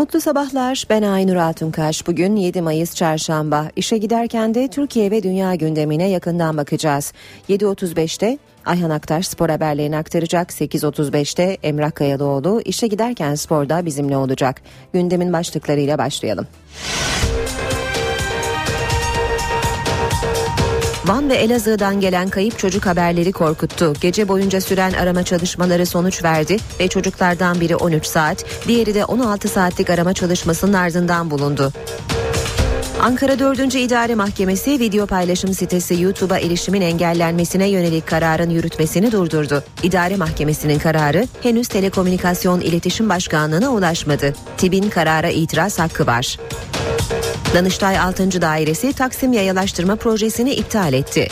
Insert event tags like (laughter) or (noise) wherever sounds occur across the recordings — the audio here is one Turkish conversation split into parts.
Mutlu sabahlar. Ben Aynur Altunkaş. Bugün 7 Mayıs Çarşamba. İşe giderken de Türkiye ve dünya gündemine yakından bakacağız. 7.35'te Ayhan Aktaş spor haberlerini aktaracak. 8.35'te Emrah Kayalıoğlu işe giderken sporda bizimle olacak. Gündemin başlıklarıyla başlayalım. Van ve Elazığ'dan gelen kayıp çocuk haberleri korkuttu. Gece boyunca süren arama çalışmaları sonuç verdi ve çocuklardan biri 13 saat, diğeri de 16 saatlik arama çalışmasının ardından bulundu. Ankara 4. İdare Mahkemesi video paylaşım sitesi YouTube'a erişimin engellenmesine yönelik kararın yürütmesini durdurdu. İdare Mahkemesi'nin kararı henüz Telekomünikasyon İletişim Başkanlığı'na ulaşmadı. TİB'in karara itiraz hakkı var. Danıştay 6. Dairesi Taksim Yayalaştırma Projesi'ni iptal etti.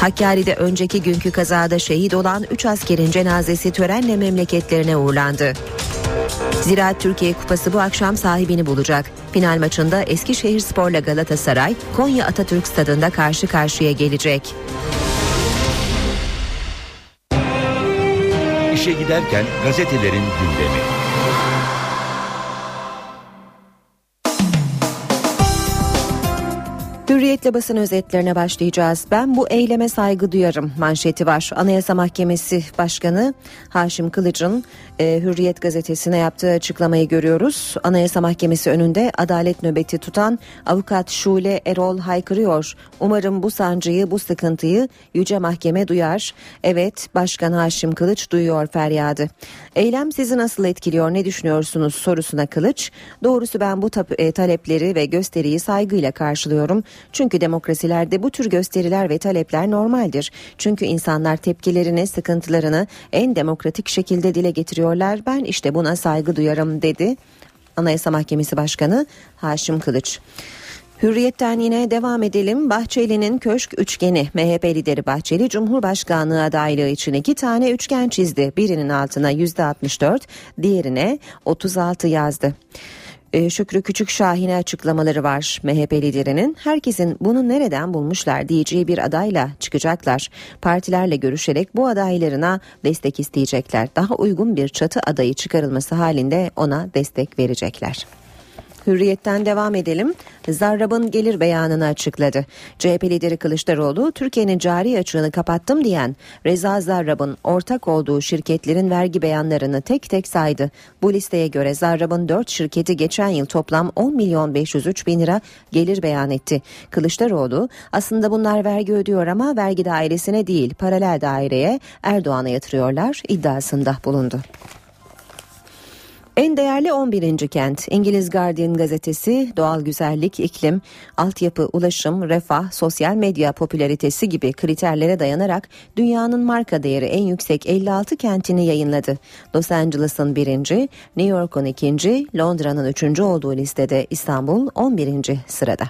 Hakkari'de önceki günkü kazada şehit olan 3 askerin cenazesi törenle memleketlerine uğurlandı. Ziraat Türkiye Kupası bu akşam sahibini bulacak. Final maçında Eskişehir Spor'la Galatasaray Konya Atatürk Stadında karşı karşıya gelecek. İşe giderken gazetelerin gündemi. Hürriyetle basın özetlerine başlayacağız. Ben bu eyleme saygı duyarım manşeti var. Anayasa Mahkemesi Başkanı Haşim Kılıç'ın e, Hürriyet gazetesine yaptığı açıklamayı görüyoruz. Anayasa Mahkemesi önünde adalet nöbeti tutan avukat Şule Erol haykırıyor. Umarım bu sancıyı, bu sıkıntıyı Yüce Mahkeme duyar. Evet, Başkan Haşim Kılıç duyuyor feryadı. Eylem sizi nasıl etkiliyor, ne düşünüyorsunuz sorusuna Kılıç. Doğrusu ben bu e, talepleri ve gösteriyi saygıyla karşılıyorum. Çünkü demokrasilerde bu tür gösteriler ve talepler normaldir. Çünkü insanlar tepkilerini, sıkıntılarını en demokratik şekilde dile getiriyorlar. Ben işte buna saygı duyarım dedi. Anayasa Mahkemesi Başkanı Haşim Kılıç. Hürriyetten yine devam edelim. Bahçeli'nin köşk üçgeni MHP lideri Bahçeli Cumhurbaşkanlığı adaylığı için iki tane üçgen çizdi. Birinin altına %64, diğerine 36 yazdı. Ee, Şükrü Küçük Şahin'e açıklamaları var MHP liderinin. Herkesin bunu nereden bulmuşlar diyeceği bir adayla çıkacaklar. Partilerle görüşerek bu adaylarına destek isteyecekler. Daha uygun bir çatı adayı çıkarılması halinde ona destek verecekler. Hürriyetten devam edelim. Zarrab'ın gelir beyanını açıkladı. CHP lideri Kılıçdaroğlu Türkiye'nin cari açığını kapattım diyen Reza Zarrab'ın ortak olduğu şirketlerin vergi beyanlarını tek tek saydı. Bu listeye göre Zarrab'ın 4 şirketi geçen yıl toplam 10 milyon 503 bin lira gelir beyan etti. Kılıçdaroğlu aslında bunlar vergi ödüyor ama vergi dairesine değil paralel daireye Erdoğan'a yatırıyorlar iddiasında bulundu. En değerli 11. kent İngiliz Guardian gazetesi doğal güzellik, iklim, altyapı, ulaşım, refah, sosyal medya popülaritesi gibi kriterlere dayanarak dünyanın marka değeri en yüksek 56 kentini yayınladı. Los Angeles'ın birinci, New York'un ikinci, Londra'nın üçüncü olduğu listede İstanbul 11. sırada.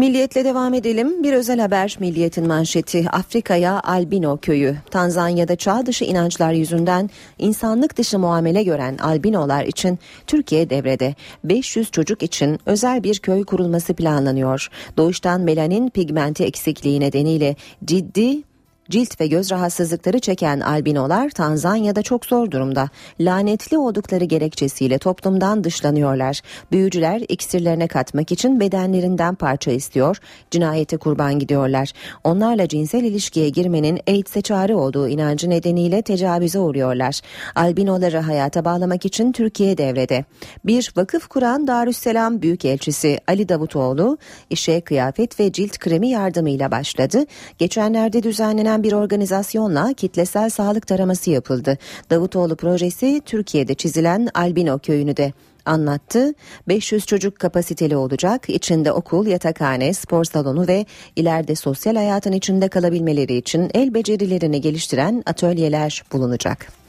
Milliyetle devam edelim. Bir özel haber Milliyet'in manşeti Afrika'ya albino köyü. Tanzanya'da çağ dışı inançlar yüzünden insanlık dışı muamele gören albinolar için Türkiye devrede. 500 çocuk için özel bir köy kurulması planlanıyor. Doğuştan melanin pigmenti eksikliği nedeniyle ciddi Cilt ve göz rahatsızlıkları çeken albinolar Tanzanya'da çok zor durumda. Lanetli oldukları gerekçesiyle toplumdan dışlanıyorlar. Büyücüler iksirlerine katmak için bedenlerinden parça istiyor, cinayete kurban gidiyorlar. Onlarla cinsel ilişkiye girmenin AIDS'e çare olduğu inancı nedeniyle tecavüze uğruyorlar. Albinoları hayata bağlamak için Türkiye devrede. Bir vakıf kuran Darüsselam Büyükelçisi Ali Davutoğlu işe kıyafet ve cilt kremi yardımıyla başladı. Geçenlerde düzenlenen bir organizasyonla kitlesel sağlık taraması yapıldı. Davutoğlu projesi Türkiye'de çizilen Albino köyünü de anlattı. 500 çocuk kapasiteli olacak. İçinde okul, yatakhane, spor salonu ve ileride sosyal hayatın içinde kalabilmeleri için el becerilerini geliştiren atölyeler bulunacak.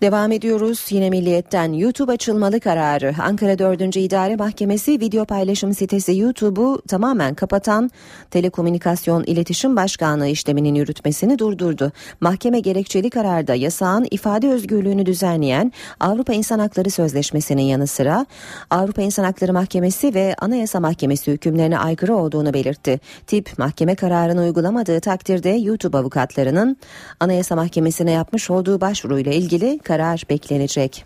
Devam ediyoruz. Yine Milliyet'ten YouTube açılmalı kararı. Ankara 4. İdare Mahkemesi video paylaşım sitesi YouTube'u tamamen kapatan Telekomünikasyon İletişim Başkanlığı işleminin yürütmesini durdurdu. Mahkeme gerekçeli kararda yasağın ifade özgürlüğünü düzenleyen Avrupa İnsan Hakları Sözleşmesi'nin yanı sıra Avrupa İnsan Hakları Mahkemesi ve Anayasa Mahkemesi hükümlerine aykırı olduğunu belirtti. Tip mahkeme kararını uygulamadığı takdirde YouTube avukatlarının Anayasa Mahkemesi'ne yapmış olduğu başvuruyla ilgili karar beklenecek.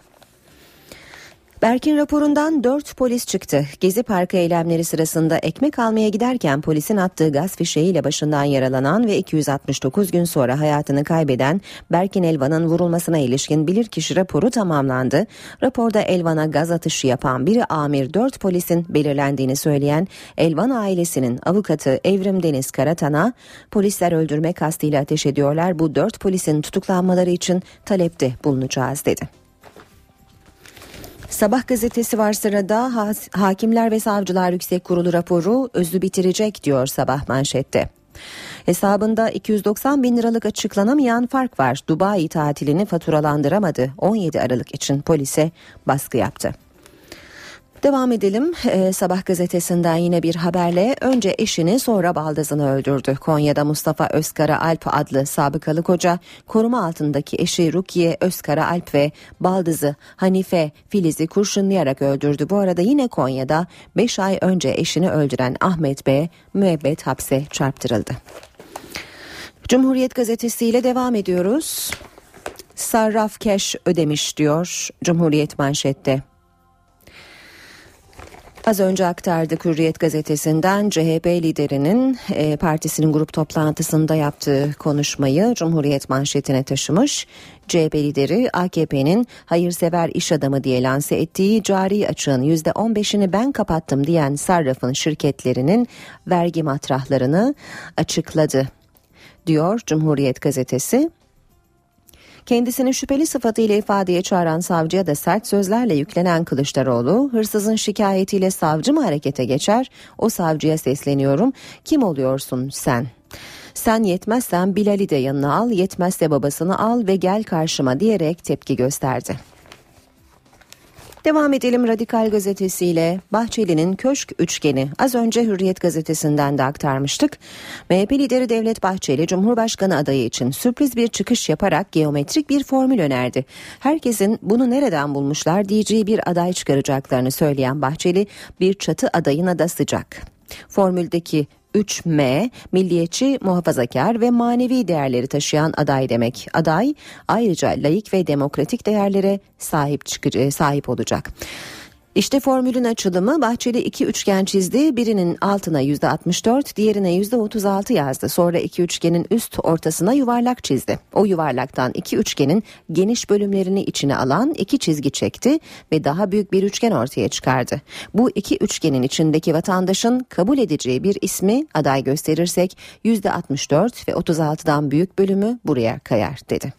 Berkin raporundan 4 polis çıktı. Gezi Parkı eylemleri sırasında ekmek almaya giderken polisin attığı gaz fişeğiyle başından yaralanan ve 269 gün sonra hayatını kaybeden Berkin Elvan'ın vurulmasına ilişkin bilirkişi raporu tamamlandı. Raporda Elvan'a gaz atışı yapan biri amir 4 polisin belirlendiğini söyleyen Elvan ailesinin avukatı Evrim Deniz Karatan'a polisler öldürme kastıyla ateş ediyorlar bu 4 polisin tutuklanmaları için talepte bulunacağız dedi. Sabah gazetesi var sırada Hakimler ve Savcılar Yüksek Kurulu raporu özü bitirecek diyor sabah manşette. Hesabında 290 bin liralık açıklanamayan fark var. Dubai tatilini faturalandıramadı. 17 Aralık için polise baskı yaptı. Devam edelim. Ee, Sabah gazetesinden yine bir haberle önce eşini sonra baldızını öldürdü. Konya'da Mustafa Özkara Alp adlı sabıkalı koca koruma altındaki eşi Rukiye Özkara Alp ve baldızı Hanife Filiz'i kurşunlayarak öldürdü. Bu arada yine Konya'da 5 ay önce eşini öldüren Ahmet Bey müebbet hapse çarptırıldı. Cumhuriyet gazetesiyle devam ediyoruz. Sarraf keş ödemiş diyor Cumhuriyet manşette. Az önce aktardık Hürriyet gazetesinden CHP liderinin e, partisinin grup toplantısında yaptığı konuşmayı Cumhuriyet manşetine taşımış. CHP lideri AKP'nin hayırsever iş adamı diye lanse ettiği cari açığın %15'ini ben kapattım diyen Sarraf'ın şirketlerinin vergi matrahlarını açıkladı diyor Cumhuriyet gazetesi. Kendisini şüpheli sıfatıyla ifadeye çağıran savcıya da sert sözlerle yüklenen Kılıçdaroğlu, hırsızın şikayetiyle savcı mı harekete geçer? O savcıya sesleniyorum. Kim oluyorsun sen? Sen yetmezsen Bilal'i de yanına al, yetmezse babasını al ve gel karşıma diyerek tepki gösterdi. Devam edelim Radikal gazetesiyle Bahçeli'nin köşk üçgeni az önce Hürriyet gazetesinden de aktarmıştık. MHP lideri Devlet Bahçeli Cumhurbaşkanı adayı için sürpriz bir çıkış yaparak geometrik bir formül önerdi. Herkesin bunu nereden bulmuşlar diyeceği bir aday çıkaracaklarını söyleyen Bahçeli bir çatı adayına da sıcak. Formüldeki 3M milliyetçi, muhafazakar ve manevi değerleri taşıyan aday demek. Aday ayrıca layık ve demokratik değerlere sahip çıkacak, sahip olacak. İşte formülün açılımı Bahçeli iki üçgen çizdi. Birinin altına yüzde 64, diğerine yüzde 36 yazdı. Sonra iki üçgenin üst ortasına yuvarlak çizdi. O yuvarlaktan iki üçgenin geniş bölümlerini içine alan iki çizgi çekti ve daha büyük bir üçgen ortaya çıkardı. Bu iki üçgenin içindeki vatandaşın kabul edeceği bir ismi aday gösterirsek yüzde 64 ve 36'dan büyük bölümü buraya kayar dedi.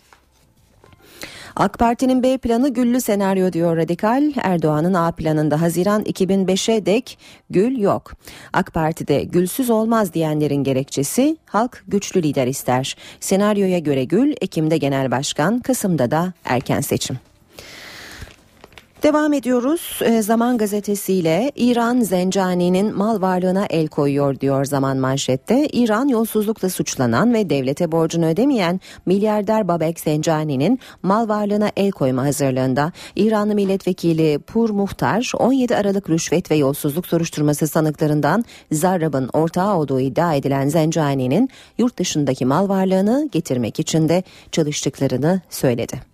AK Parti'nin B planı güllü senaryo diyor Radikal. Erdoğan'ın A planında Haziran 2005'e dek gül yok. AK Parti'de gülsüz olmaz diyenlerin gerekçesi halk güçlü lider ister. Senaryoya göre gül Ekim'de genel başkan, Kasım'da da erken seçim. Devam ediyoruz. E, Zaman gazetesiyle İran Zencani'nin mal varlığına el koyuyor diyor Zaman manşette. İran yolsuzlukla suçlanan ve devlete borcunu ödemeyen milyarder Babek Zencani'nin mal varlığına el koyma hazırlığında. İranlı milletvekili Pur Muhtar 17 Aralık rüşvet ve yolsuzluk soruşturması sanıklarından Zarrab'ın ortağı olduğu iddia edilen Zencani'nin yurt dışındaki mal varlığını getirmek için de çalıştıklarını söyledi.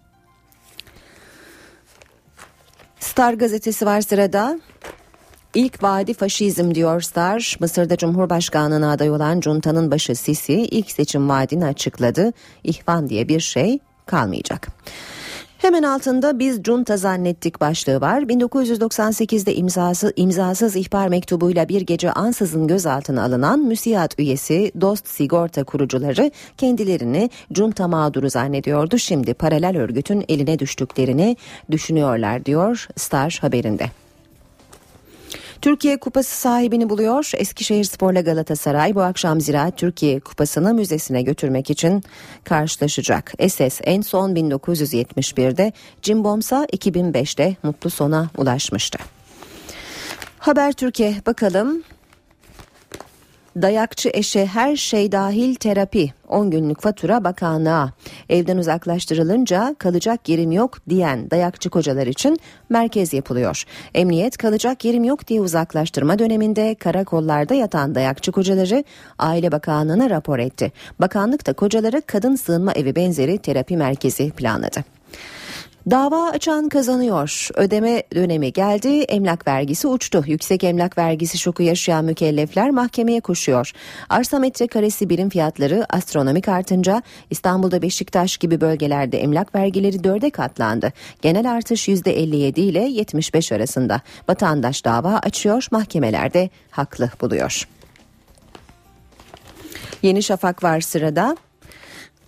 Star gazetesi var sırada. İlk vaadi faşizm diyor Star. Mısır'da Cumhurbaşkanlığına aday olan Cunta'nın başı Sisi ilk seçim vaadini açıkladı. İhvan diye bir şey kalmayacak. Hemen altında biz junta zannettik başlığı var. 1998'de imzası, imzasız ihbar mektubuyla bir gece ansızın gözaltına alınan müsiyat üyesi Dost Sigorta kurucuları kendilerini junta mağduru zannediyordu. Şimdi paralel örgütün eline düştüklerini düşünüyorlar diyor Star haberinde. Türkiye Kupası sahibini buluyor. Eskişehir Spor'la Galatasaray bu akşam Ziraat Türkiye Kupası'nı müzesine götürmek için karşılaşacak. SS en son 1971'de, Cimbomsa 2005'te mutlu sona ulaşmıştı. Haber Türkiye bakalım Dayakçı eşe her şey dahil terapi 10 günlük fatura bakanlığa evden uzaklaştırılınca kalacak yerim yok diyen dayakçı kocalar için merkez yapılıyor. Emniyet kalacak yerim yok diye uzaklaştırma döneminde karakollarda yatan dayakçı kocaları Aile Bakanlığı'na rapor etti. Bakanlık da kocaları kadın sığınma evi benzeri terapi merkezi planladı. Dava açan kazanıyor. Ödeme dönemi geldi. Emlak vergisi uçtu. Yüksek emlak vergisi şoku yaşayan mükellefler mahkemeye koşuyor. Arsa metrekaresi birim fiyatları astronomik artınca İstanbul'da Beşiktaş gibi bölgelerde emlak vergileri dörde katlandı. Genel artış %57 ile 75 arasında. Vatandaş dava açıyor. Mahkemelerde haklı buluyor. Yeni Şafak var sırada.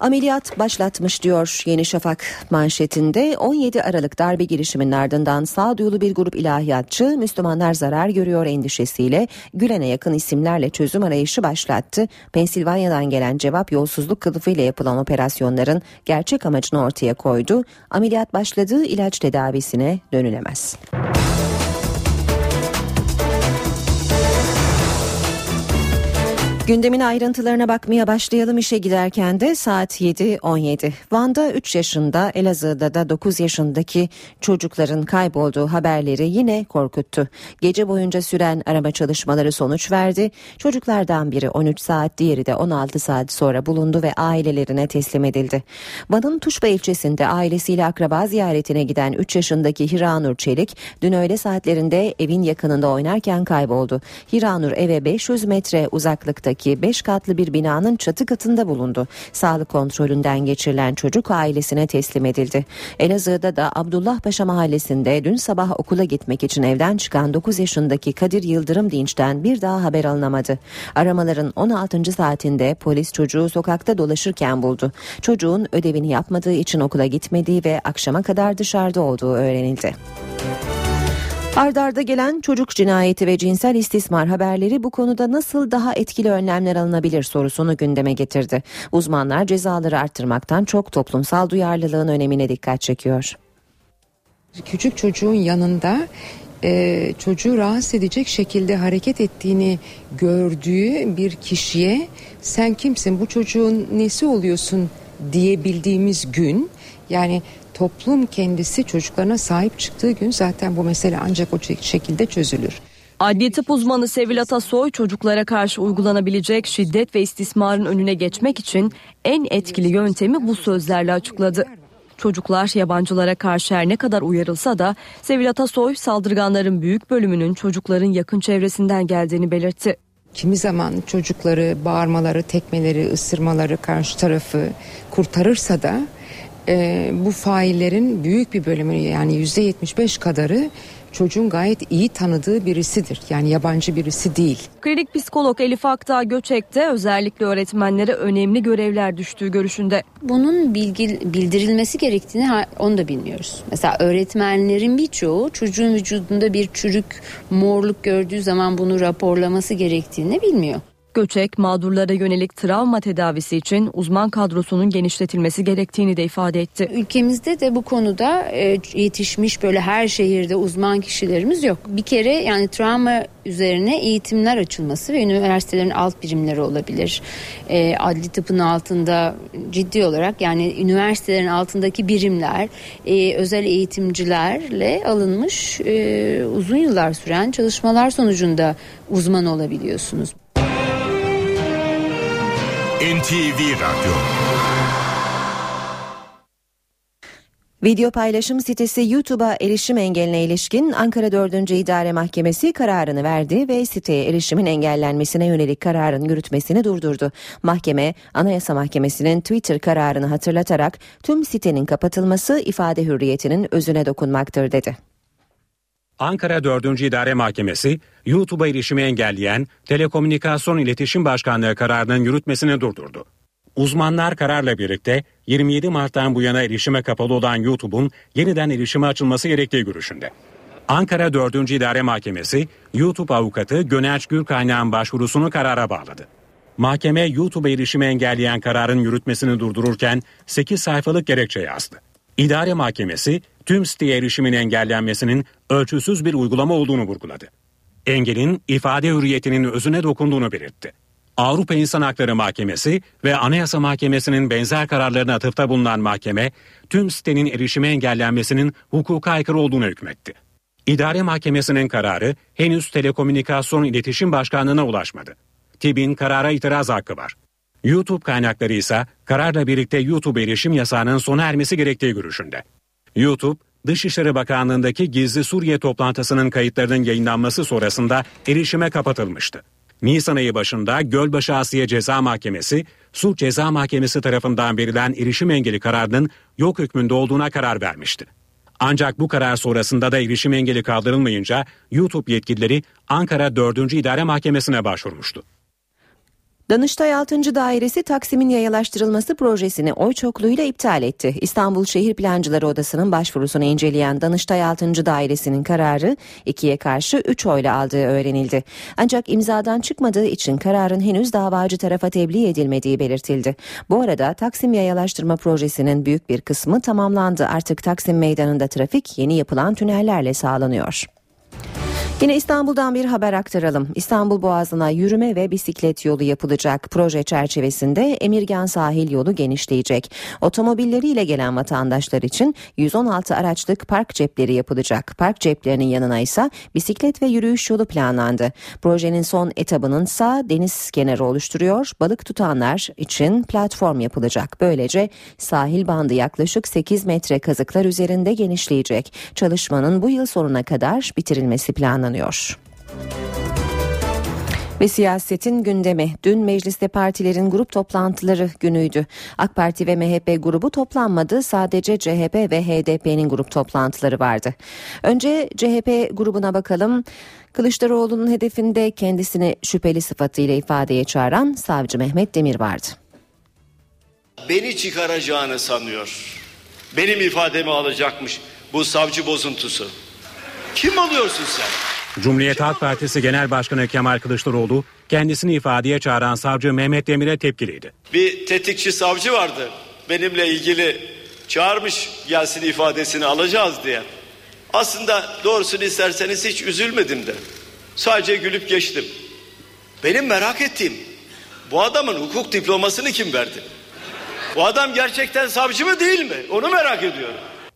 Ameliyat başlatmış diyor Yeni Şafak manşetinde 17 Aralık darbe girişiminin ardından sağduyulu bir grup ilahiyatçı Müslümanlar zarar görüyor endişesiyle Gülen'e yakın isimlerle çözüm arayışı başlattı. Pensilvanya'dan gelen cevap yolsuzluk kılıfıyla yapılan operasyonların gerçek amacını ortaya koydu. Ameliyat başladığı ilaç tedavisine dönülemez. Gündemin ayrıntılarına bakmaya başlayalım işe giderken de saat 7.17. Van'da 3 yaşında Elazığ'da da 9 yaşındaki çocukların kaybolduğu haberleri yine korkuttu. Gece boyunca süren arama çalışmaları sonuç verdi. Çocuklardan biri 13 saat diğeri de 16 saat sonra bulundu ve ailelerine teslim edildi. Van'ın Tuşba ilçesinde ailesiyle akraba ziyaretine giden 3 yaşındaki Hiranur Çelik dün öğle saatlerinde evin yakınında oynarken kayboldu. Hiranur eve 500 metre uzaklıktaki Ankara'daki 5 katlı bir binanın çatı katında bulundu. Sağlık kontrolünden geçirilen çocuk ailesine teslim edildi. Elazığ'da da Abdullah Paşa mahallesinde dün sabah okula gitmek için evden çıkan 9 yaşındaki Kadir Yıldırım Dinç'ten bir daha haber alınamadı. Aramaların 16. saatinde polis çocuğu sokakta dolaşırken buldu. Çocuğun ödevini yapmadığı için okula gitmediği ve akşama kadar dışarıda olduğu öğrenildi. Ardarda gelen çocuk cinayeti ve cinsel istismar haberleri bu konuda nasıl daha etkili önlemler alınabilir sorusunu gündeme getirdi. Uzmanlar cezaları arttırmaktan çok toplumsal duyarlılığın önemine dikkat çekiyor. Küçük çocuğun yanında e, çocuğu rahatsız edecek şekilde hareket ettiğini gördüğü bir kişiye sen kimsin bu çocuğun nesi oluyorsun diyebildiğimiz gün yani toplum kendisi çocuklarına sahip çıktığı gün zaten bu mesele ancak o şekilde çözülür. Adli tıp uzmanı Sevil Atasoy çocuklara karşı uygulanabilecek şiddet ve istismarın önüne geçmek için en etkili yöntemi bu sözlerle açıkladı. Çocuklar yabancılara karşı her ne kadar uyarılsa da Sevil Atasoy saldırganların büyük bölümünün çocukların yakın çevresinden geldiğini belirtti. Kimi zaman çocukları bağırmaları, tekmeleri, ısırmaları karşı tarafı kurtarırsa da e, bu faillerin büyük bir bölümü yani yüzde yetmiş beş kadarı çocuğun gayet iyi tanıdığı birisidir. Yani yabancı birisi değil. Klinik psikolog Elif Aktağ Göçek'te özellikle öğretmenlere önemli görevler düştüğü görüşünde. Bunun bilgi, bildirilmesi gerektiğini onu da bilmiyoruz. Mesela öğretmenlerin birçoğu çocuğun vücudunda bir çürük, morluk gördüğü zaman bunu raporlaması gerektiğini bilmiyor. Göçek mağdurlara yönelik travma tedavisi için uzman kadrosunun genişletilmesi gerektiğini de ifade etti. Ülkemizde de bu konuda e, yetişmiş böyle her şehirde uzman kişilerimiz yok. Bir kere yani travma üzerine eğitimler açılması ve üniversitelerin alt birimleri olabilir. E, adli tıpın altında ciddi olarak yani üniversitelerin altındaki birimler e, özel eğitimcilerle alınmış uzun yıllar süren çalışmalar sonucunda uzman olabiliyorsunuz. NTV Radyo Video paylaşım sitesi YouTube'a erişim engeline ilişkin Ankara 4. İdare Mahkemesi kararını verdi ve siteye erişimin engellenmesine yönelik kararın yürütmesini durdurdu. Mahkeme, Anayasa Mahkemesi'nin Twitter kararını hatırlatarak tüm sitenin kapatılması ifade hürriyetinin özüne dokunmaktır dedi. Ankara 4. İdare Mahkemesi, YouTube'a erişimi engelleyen Telekomünikasyon İletişim Başkanlığı kararının yürütmesini durdurdu. Uzmanlar kararla birlikte 27 Mart'tan bu yana erişime kapalı olan YouTube'un yeniden erişime açılması gerektiği görüşünde. Ankara 4. İdare Mahkemesi YouTube avukatı Gönerç Gürkaynak'ın başvurusunu karara bağladı. Mahkeme YouTube erişimi engelleyen kararın yürütmesini durdururken 8 sayfalık gerekçe yazdı. İdare Mahkemesi tüm siteye erişimin engellenmesinin ölçüsüz bir uygulama olduğunu vurguladı. Engelin ifade hürriyetinin özüne dokunduğunu belirtti. Avrupa İnsan Hakları Mahkemesi ve Anayasa Mahkemesi'nin benzer kararlarına atıfta bulunan mahkeme, tüm sitenin erişime engellenmesinin hukuka aykırı olduğunu hükmetti. İdare Mahkemesi'nin kararı henüz Telekomünikasyon İletişim Başkanlığı'na ulaşmadı. TİB'in karara itiraz hakkı var. YouTube kaynakları ise kararla birlikte YouTube erişim yasağının sona ermesi gerektiği görüşünde. YouTube, Dışişleri Bakanlığı'ndaki gizli Suriye toplantısının kayıtlarının yayınlanması sonrasında erişime kapatılmıştı. Nisan ayı başında Gölbaşı Asiye Ceza Mahkemesi, Suç Ceza Mahkemesi tarafından verilen erişim engeli kararının yok hükmünde olduğuna karar vermişti. Ancak bu karar sonrasında da erişim engeli kaldırılmayınca YouTube yetkilileri Ankara 4. İdare Mahkemesi'ne başvurmuştu. Danıştay 6. Dairesi Taksim'in yayalaştırılması projesini oy çokluğuyla iptal etti. İstanbul Şehir Plancıları Odası'nın başvurusunu inceleyen Danıştay 6. Dairesi'nin kararı ikiye karşı 3 oyla aldığı öğrenildi. Ancak imzadan çıkmadığı için kararın henüz davacı tarafa tebliğ edilmediği belirtildi. Bu arada Taksim yayalaştırma projesinin büyük bir kısmı tamamlandı. Artık Taksim Meydanı'nda trafik yeni yapılan tünellerle sağlanıyor. Yine İstanbul'dan bir haber aktaralım. İstanbul Boğazı'na yürüme ve bisiklet yolu yapılacak. Proje çerçevesinde Emirgan sahil yolu genişleyecek. Otomobilleriyle gelen vatandaşlar için 116 araçlık park cepleri yapılacak. Park ceplerinin yanına ise bisiklet ve yürüyüş yolu planlandı. Projenin son etabının sağ deniz kenarı oluşturuyor. Balık tutanlar için platform yapılacak. Böylece sahil bandı yaklaşık 8 metre kazıklar üzerinde genişleyecek. Çalışmanın bu yıl sonuna kadar bitirilmesi planlanıyor planlanıyor. Ve siyasetin gündemi. Dün mecliste partilerin grup toplantıları günüydü. AK Parti ve MHP grubu toplanmadı. Sadece CHP ve HDP'nin grup toplantıları vardı. Önce CHP grubuna bakalım. Kılıçdaroğlu'nun hedefinde kendisini şüpheli sıfatıyla ifadeye çağıran savcı Mehmet Demir vardı. Beni çıkaracağını sanıyor. Benim ifademi alacakmış bu savcı bozuntusu. Kim oluyorsun sen? Cumhuriyet Halk Partisi Genel Başkanı Kemal Kılıçdaroğlu kendisini ifadeye çağıran savcı Mehmet Demir'e tepkiliydi. Bir tetikçi savcı vardı. Benimle ilgili çağırmış gelsin ifadesini alacağız diye. Aslında doğrusunu isterseniz hiç üzülmedim de. Sadece gülüp geçtim. Benim merak ettiğim bu adamın hukuk diplomasını kim verdi? Bu adam gerçekten savcı mı değil mi? Onu merak ediyorum.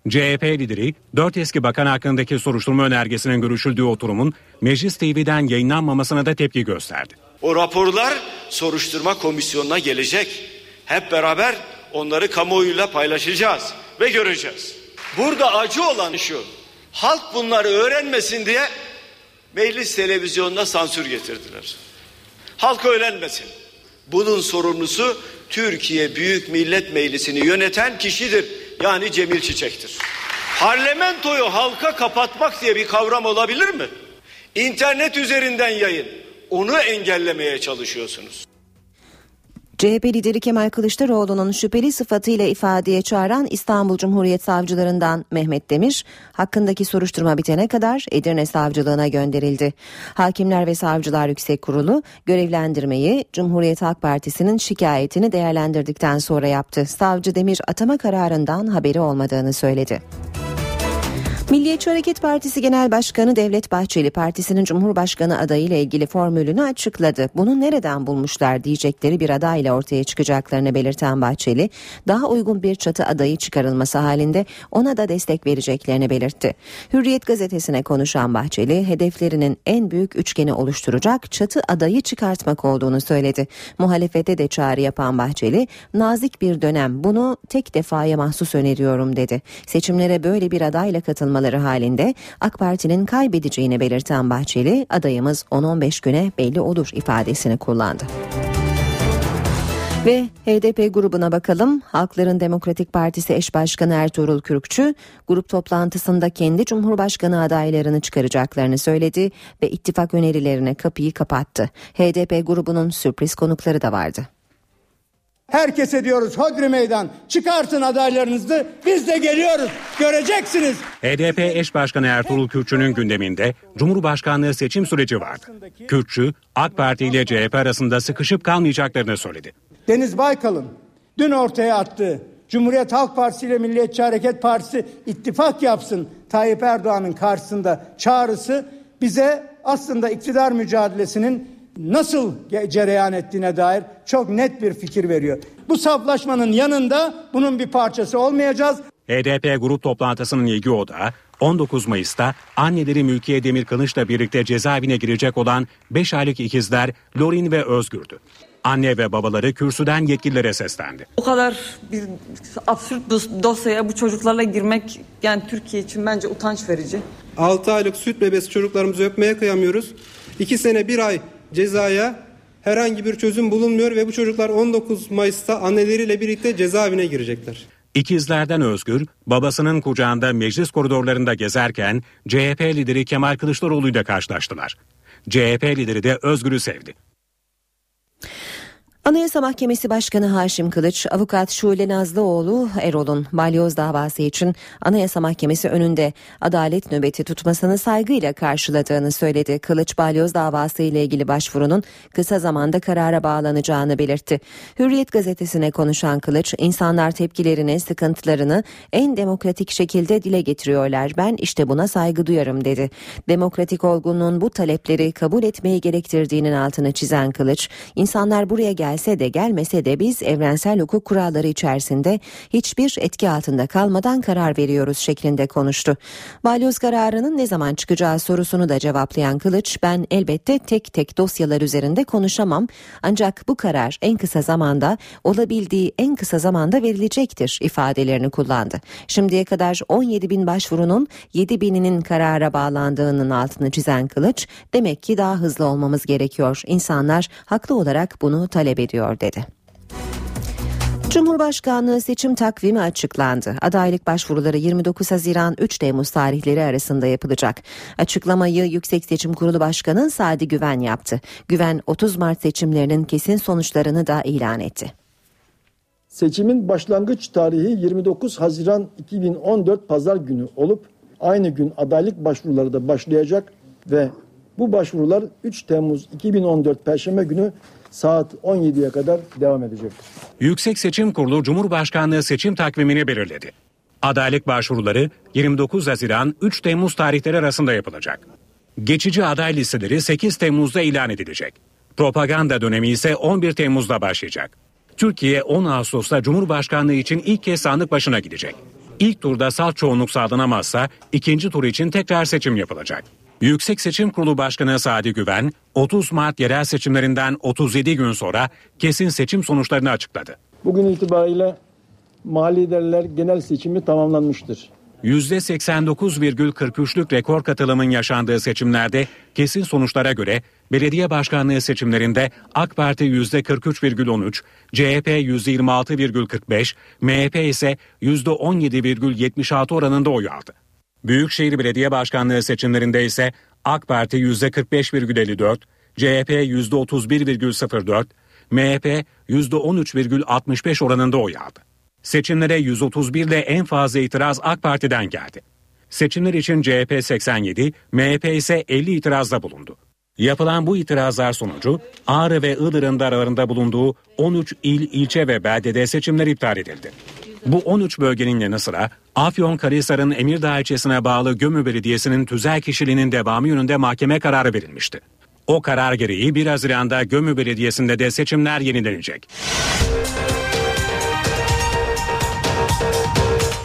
CHP lideri dört eski bakan hakkındaki soruşturma önergesinin görüşüldüğü oturumun Meclis TV'den yayınlanmamasına da tepki gösterdi. O raporlar soruşturma komisyonuna gelecek. Hep beraber onları kamuoyuyla paylaşacağız ve göreceğiz. Burada acı olan şu. Halk bunları öğrenmesin diye meclis televizyonuna sansür getirdiler. Halk öğrenmesin. Bunun sorumlusu Türkiye Büyük Millet Meclisi'ni yöneten kişidir yani Cemil Çiçek'tir. Parlamentoyu halka kapatmak diye bir kavram olabilir mi? İnternet üzerinden yayın. Onu engellemeye çalışıyorsunuz. CHP lideri Kemal Kılıçdaroğlu'nun şüpheli sıfatıyla ifadeye çağıran İstanbul Cumhuriyet Savcılarından Mehmet Demir, hakkındaki soruşturma bitene kadar Edirne Savcılığına gönderildi. Hakimler ve Savcılar Yüksek Kurulu görevlendirmeyi Cumhuriyet Halk Partisi'nin şikayetini değerlendirdikten sonra yaptı. Savcı Demir atama kararından haberi olmadığını söyledi. Milliyetçi Hareket Partisi Genel Başkanı Devlet Bahçeli partisinin Cumhurbaşkanı adayıyla ilgili formülünü açıkladı. Bunu nereden bulmuşlar diyecekleri bir adayla ortaya çıkacaklarını belirten Bahçeli, daha uygun bir çatı adayı çıkarılması halinde ona da destek vereceklerini belirtti. Hürriyet gazetesine konuşan Bahçeli, hedeflerinin en büyük üçgeni oluşturacak çatı adayı çıkartmak olduğunu söyledi. Muhalefete de çağrı yapan Bahçeli, nazik bir dönem bunu tek defaya mahsus öneriyorum dedi. Seçimlere böyle bir adayla katılmak çalışmaları halinde AK Parti'nin kaybedeceğini belirten Bahçeli adayımız 10-15 güne belli olur ifadesini kullandı. Ve HDP grubuna bakalım. Halkların Demokratik Partisi eş başkanı Ertuğrul Kürkçü grup toplantısında kendi cumhurbaşkanı adaylarını çıkaracaklarını söyledi ve ittifak önerilerine kapıyı kapattı. HDP grubunun sürpriz konukları da vardı. Herkese diyoruz hodri meydan çıkartın adaylarınızı biz de geliyoruz göreceksiniz. HDP eş başkanı Ertuğrul Kürkçü'nün gündeminde Cumhurbaşkanlığı seçim süreci vardı. Kürkçü AK Parti ile CHP arasında sıkışıp kalmayacaklarını söyledi. Deniz Baykal'ın dün ortaya attığı Cumhuriyet Halk Partisi ile Milliyetçi Hareket Partisi ittifak yapsın Tayyip Erdoğan'ın karşısında çağrısı bize aslında iktidar mücadelesinin nasıl cereyan ettiğine dair çok net bir fikir veriyor. Bu saflaşmanın yanında bunun bir parçası olmayacağız. HDP grup toplantısının ilgi odağı 19 Mayıs'ta anneleri Mülkiye Demir Kılıç'la birlikte cezaevine girecek olan 5 aylık ikizler Lorin ve Özgür'dü. Anne ve babaları kürsüden yetkililere seslendi. O kadar bir absürt dosyaya bu çocuklarla girmek yani Türkiye için bence utanç verici. 6 aylık süt bebesi çocuklarımızı öpmeye kıyamıyoruz. 2 sene 1 ay cezaya herhangi bir çözüm bulunmuyor ve bu çocuklar 19 Mayıs'ta anneleriyle birlikte cezaevine girecekler. İkizlerden Özgür, babasının kucağında meclis koridorlarında gezerken CHP lideri Kemal Kılıçdaroğlu ile karşılaştılar. CHP lideri de Özgür'ü sevdi. Anayasa Mahkemesi Başkanı Haşim Kılıç, avukat Şule Nazlıoğlu Erol'un balyoz davası için Anayasa Mahkemesi önünde adalet nöbeti tutmasını saygıyla karşıladığını söyledi. Kılıç balyoz davası ile ilgili başvurunun kısa zamanda karara bağlanacağını belirtti. Hürriyet gazetesine konuşan Kılıç, insanlar tepkilerini, sıkıntılarını en demokratik şekilde dile getiriyorlar. Ben işte buna saygı duyarım dedi. Demokratik olgunluğun bu talepleri kabul etmeyi gerektirdiğinin altını çizen Kılıç, insanlar buraya gel gelse de gelmese de biz evrensel hukuk kuralları içerisinde hiçbir etki altında kalmadan karar veriyoruz şeklinde konuştu. Balyoz kararının ne zaman çıkacağı sorusunu da cevaplayan Kılıç ben elbette tek tek dosyalar üzerinde konuşamam ancak bu karar en kısa zamanda olabildiği en kısa zamanda verilecektir ifadelerini kullandı. Şimdiye kadar 17 bin başvurunun 7 bininin karara bağlandığının altını çizen Kılıç demek ki daha hızlı olmamız gerekiyor. İnsanlar haklı olarak bunu talep ediyor ediyor dedi. Cumhurbaşkanlığı seçim takvimi açıklandı. Adaylık başvuruları 29 Haziran 3 Temmuz tarihleri arasında yapılacak. Açıklamayı Yüksek Seçim Kurulu Başkanı Sadi Güven yaptı. Güven 30 Mart seçimlerinin kesin sonuçlarını da ilan etti. Seçimin başlangıç tarihi 29 Haziran 2014 Pazar günü olup aynı gün adaylık başvuruları da başlayacak ve bu başvurular 3 Temmuz 2014 Perşembe günü saat 17'ye kadar devam edecektir. Yüksek Seçim Kurulu Cumhurbaşkanlığı seçim takvimini belirledi. Adaylık başvuruları 29 Haziran 3 Temmuz tarihleri arasında yapılacak. Geçici aday listeleri 8 Temmuz'da ilan edilecek. Propaganda dönemi ise 11 Temmuz'da başlayacak. Türkiye 10 Ağustos'ta Cumhurbaşkanlığı için ilk kez sandık başına gidecek. İlk turda salt çoğunluk sağlanamazsa ikinci tur için tekrar seçim yapılacak. Yüksek Seçim Kurulu Başkanı Sadi Güven, 30 Mart yerel seçimlerinden 37 gün sonra kesin seçim sonuçlarını açıkladı. Bugün itibariyle mali idareler genel seçimi tamamlanmıştır. %89,43'lük rekor katılımın yaşandığı seçimlerde kesin sonuçlara göre belediye başkanlığı seçimlerinde AK Parti %43,13, CHP %26,45, MHP ise %17,76 oranında oy aldı. Büyükşehir Belediye Başkanlığı seçimlerinde ise AK Parti %45,54, CHP %31,04, MHP %13,65 oranında oy aldı. Seçimlere 131 ile en fazla itiraz AK Parti'den geldi. Seçimler için CHP 87, MHP ise 50 itirazda bulundu. Yapılan bu itirazlar sonucu Ağrı ve Iğdır'ın da aralarında bulunduğu 13 il, ilçe ve beldede seçimler iptal edildi. Bu 13 bölgenin yanı sıra Afyonkarahisar'ın Emirdağ ilçesine bağlı Gömü Belediyesi'nin tüzel kişiliğinin devamı yönünde mahkeme kararı verilmişti. O karar gereği 1 Haziran'da Gömü Belediyesi'nde de seçimler yenilenecek.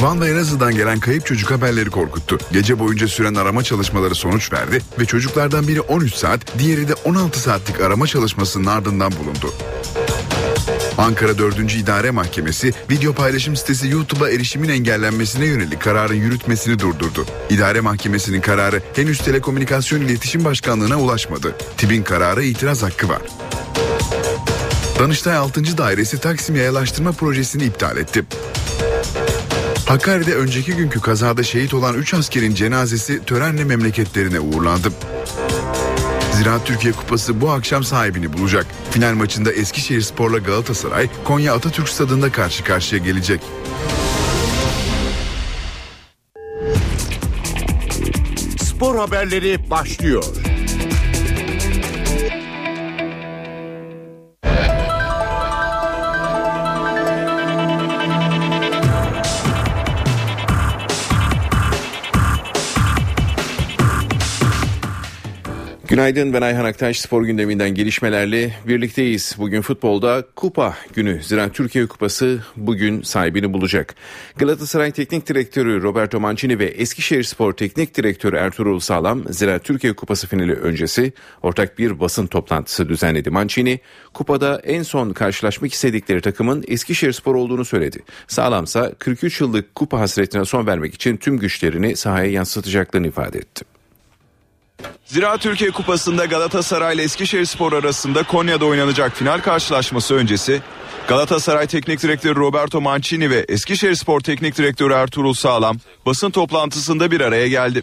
Van ve Elazığ'dan gelen kayıp çocuk haberleri korkuttu. Gece boyunca süren arama çalışmaları sonuç verdi ve çocuklardan biri 13 saat, diğeri de 16 saatlik arama çalışmasının ardından bulundu. Ankara 4. İdare Mahkemesi video paylaşım sitesi YouTube'a erişimin engellenmesine yönelik kararın yürütmesini durdurdu. İdare Mahkemesi'nin kararı henüz Telekomünikasyon İletişim Başkanlığı'na ulaşmadı. TİB'in kararı itiraz hakkı var. Danıştay 6. Dairesi Taksim Yayalaştırma Projesi'ni iptal etti. Hakkari'de önceki günkü kazada şehit olan 3 askerin cenazesi törenle memleketlerine uğurlandı. Ziraat Türkiye Kupası bu akşam sahibini bulacak. Final maçında Eskişehir Spor'la Galatasaray Konya Atatürk Stadı'nda karşı karşıya gelecek. Spor haberleri başlıyor. Günaydın ben Ayhan Aktaş spor gündeminden gelişmelerle birlikteyiz. Bugün futbolda kupa günü Ziraat Türkiye Kupası bugün sahibini bulacak. Galatasaray Teknik Direktörü Roberto Mancini ve Eskişehir Spor Teknik Direktörü Ertuğrul Sağlam Ziraat Türkiye Kupası finali öncesi ortak bir basın toplantısı düzenledi. Mancini kupada en son karşılaşmak istedikleri takımın Eskişehir Spor olduğunu söyledi. Sağlamsa 43 yıllık kupa hasretine son vermek için tüm güçlerini sahaya yansıtacaklarını ifade etti. Ziraat Türkiye Kupası'nda Galatasaray ile Eskişehirspor arasında Konya'da oynanacak final karşılaşması öncesi Galatasaray Teknik Direktörü Roberto Mancini ve Eskişehirspor Teknik Direktörü Ertuğrul Sağlam basın toplantısında bir araya geldi.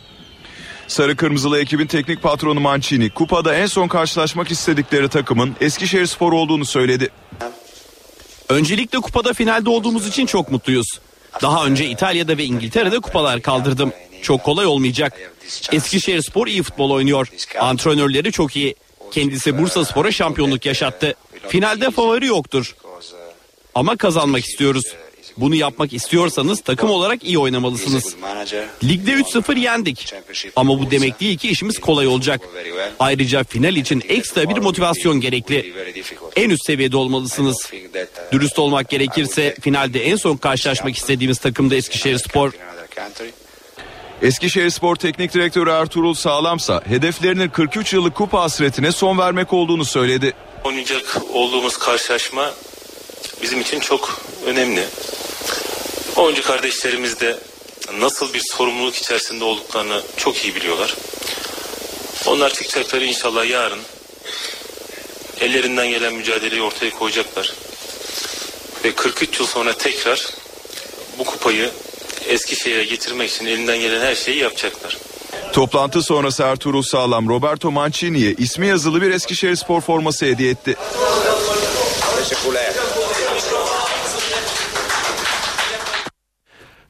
Sarı Kırmızılı ekibin teknik patronu Mancini kupada en son karşılaşmak istedikleri takımın Eskişehirspor olduğunu söyledi. Öncelikle kupada finalde olduğumuz için çok mutluyuz. Daha önce İtalya'da ve İngiltere'de kupalar kaldırdım. Çok kolay olmayacak. Eskişehir Spor iyi futbol oynuyor. Antrenörleri çok iyi. Kendisi Bursa Spor'a şampiyonluk yaşattı. Finalde favori yoktur. Ama kazanmak istiyoruz. Bunu yapmak istiyorsanız takım olarak iyi oynamalısınız. Ligde 3-0 yendik. Ama bu demek değil ki işimiz kolay olacak. Ayrıca final için ekstra bir motivasyon gerekli. En üst seviyede olmalısınız. Dürüst olmak gerekirse finalde en son karşılaşmak istediğimiz takım da Eskişehir Spor. Eskişehirspor Teknik Direktörü Ertuğrul Sağlamsa hedeflerinin 43 yıllık kupa hasretine son vermek olduğunu söyledi. Oynayacak olduğumuz karşılaşma bizim için çok önemli. Oyuncu kardeşlerimiz de nasıl bir sorumluluk içerisinde olduklarını çok iyi biliyorlar. Onlar çıkacakları inşallah yarın ellerinden gelen mücadeleyi ortaya koyacaklar. Ve 43 yıl sonra tekrar bu kupayı Eskişehir'e getirmek için elinden gelen her şeyi yapacaklar. Toplantı sonrası Ertuğrul Sağlam Roberto Mancini'ye ismi yazılı bir Eskişehir spor forması hediye etti.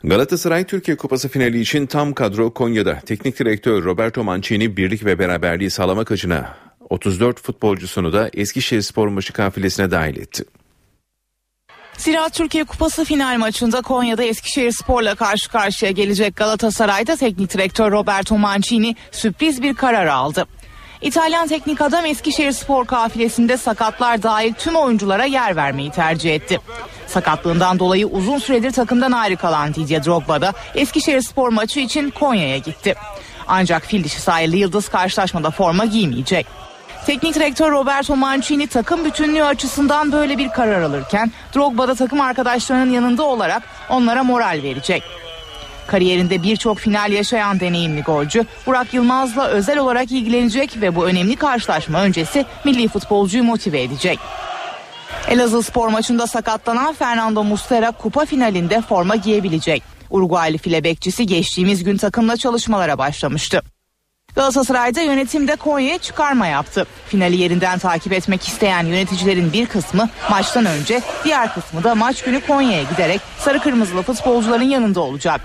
Galatasaray Türkiye Kupası finali için tam kadro Konya'da. Teknik direktör Roberto Mancini birlik ve beraberliği sağlamak adına 34 futbolcusunu da Eskişehir Spor maçı kafilesine dahil etti. Ziraat Türkiye Kupası final maçında Konya'da Eskişehir Spor'la karşı karşıya gelecek Galatasaray'da teknik direktör Roberto Mancini sürpriz bir karar aldı. İtalyan teknik adam Eskişehir Spor kafilesinde sakatlar dahil tüm oyunculara yer vermeyi tercih etti. Sakatlığından dolayı uzun süredir takımdan ayrı kalan Didier Drogba da Eskişehir Spor maçı için Konya'ya gitti. Ancak fil dişi sayılı Yıldız karşılaşmada forma giymeyecek. Teknik direktör Roberto Mancini takım bütünlüğü açısından böyle bir karar alırken Drogba da takım arkadaşlarının yanında olarak onlara moral verecek. Kariyerinde birçok final yaşayan deneyimli golcü Burak Yılmaz'la özel olarak ilgilenecek ve bu önemli karşılaşma öncesi milli futbolcuyu motive edecek. Elazığ spor maçında sakatlanan Fernando Mustera kupa finalinde forma giyebilecek. Uruguaylı file bekçisi geçtiğimiz gün takımla çalışmalara başlamıştı. Galatasaray'da yönetimde Konya'ya çıkarma yaptı. Finali yerinden takip etmek isteyen yöneticilerin bir kısmı maçtan önce, diğer kısmı da maç günü Konya'ya giderek sarı kırmızılı futbolcuların yanında olacak.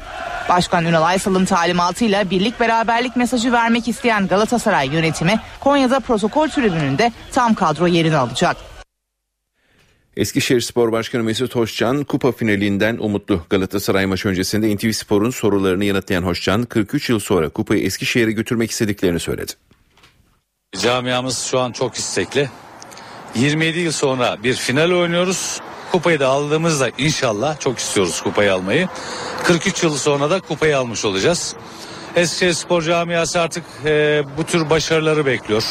Başkan Ünal Aysal'ın talimatıyla birlik beraberlik mesajı vermek isteyen Galatasaray yönetimi Konya'da protokol tribününde tam kadro yerini alacak. Eskişehir Spor Başkanı Mesut Hoşcan kupa finalinden umutlu. Galatasaray maçı öncesinde NTV Spor'un sorularını yanıtlayan Hoşcan 43 yıl sonra kupayı Eskişehir'e götürmek istediklerini söyledi. Camiamız şu an çok istekli. 27 yıl sonra bir final oynuyoruz. Kupayı da aldığımızda inşallah çok istiyoruz kupayı almayı. 43 yıl sonra da kupayı almış olacağız. Eskişehir Spor Camiası artık e, bu tür başarıları bekliyor.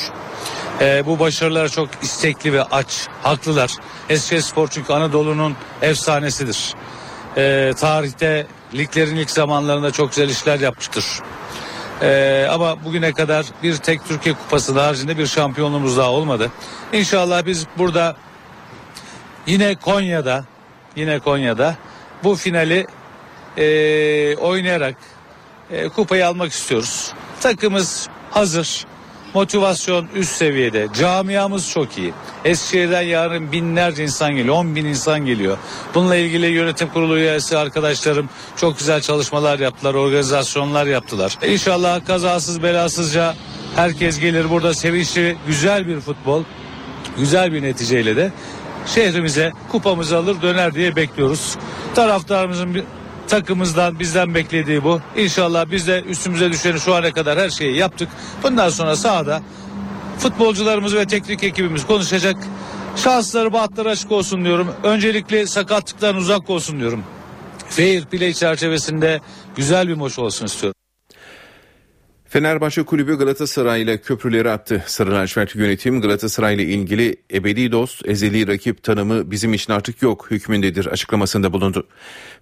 E, bu başarılara çok istekli ve aç, haklılar. Eskişehir Spor çünkü Anadolu'nun efsanesidir. E, tarihte liglerin ilk zamanlarında çok güzel işler yapmıştır. E, ama bugüne kadar bir tek Türkiye Kupası haricinde bir şampiyonluğumuz daha olmadı. İnşallah biz burada yine Konya'da yine Konya'da bu finali e, oynayarak e, kupayı almak istiyoruz. Takımız hazır. Motivasyon üst seviyede. Camiamız çok iyi. Eskişehir'den yarın binlerce insan geliyor. 10 bin insan geliyor. Bununla ilgili yönetim kurulu üyesi arkadaşlarım çok güzel çalışmalar yaptılar. Organizasyonlar yaptılar. İnşallah kazasız belasızca herkes gelir. Burada sevinçli güzel bir futbol. Güzel bir neticeyle de şehrimize kupamızı alır döner diye bekliyoruz. Taraftarımızın bir takımımızdan bizden beklediği bu. İnşallah biz de üstümüze düşeni şu ana kadar her şeyi yaptık. Bundan sonra sahada futbolcularımız ve teknik ekibimiz konuşacak. Şansları bahtları açık olsun diyorum. Öncelikle sakatlıktan uzak olsun diyorum. Fair play çerçevesinde güzel bir maç olsun istiyorum. Fenerbahçe Kulübü Galatasaray ile köprüleri attı. Sarı lacivert yönetim Galatasaray ile ilgili ebedi dost, ezeli rakip tanımı bizim için artık yok hükmündedir açıklamasında bulundu.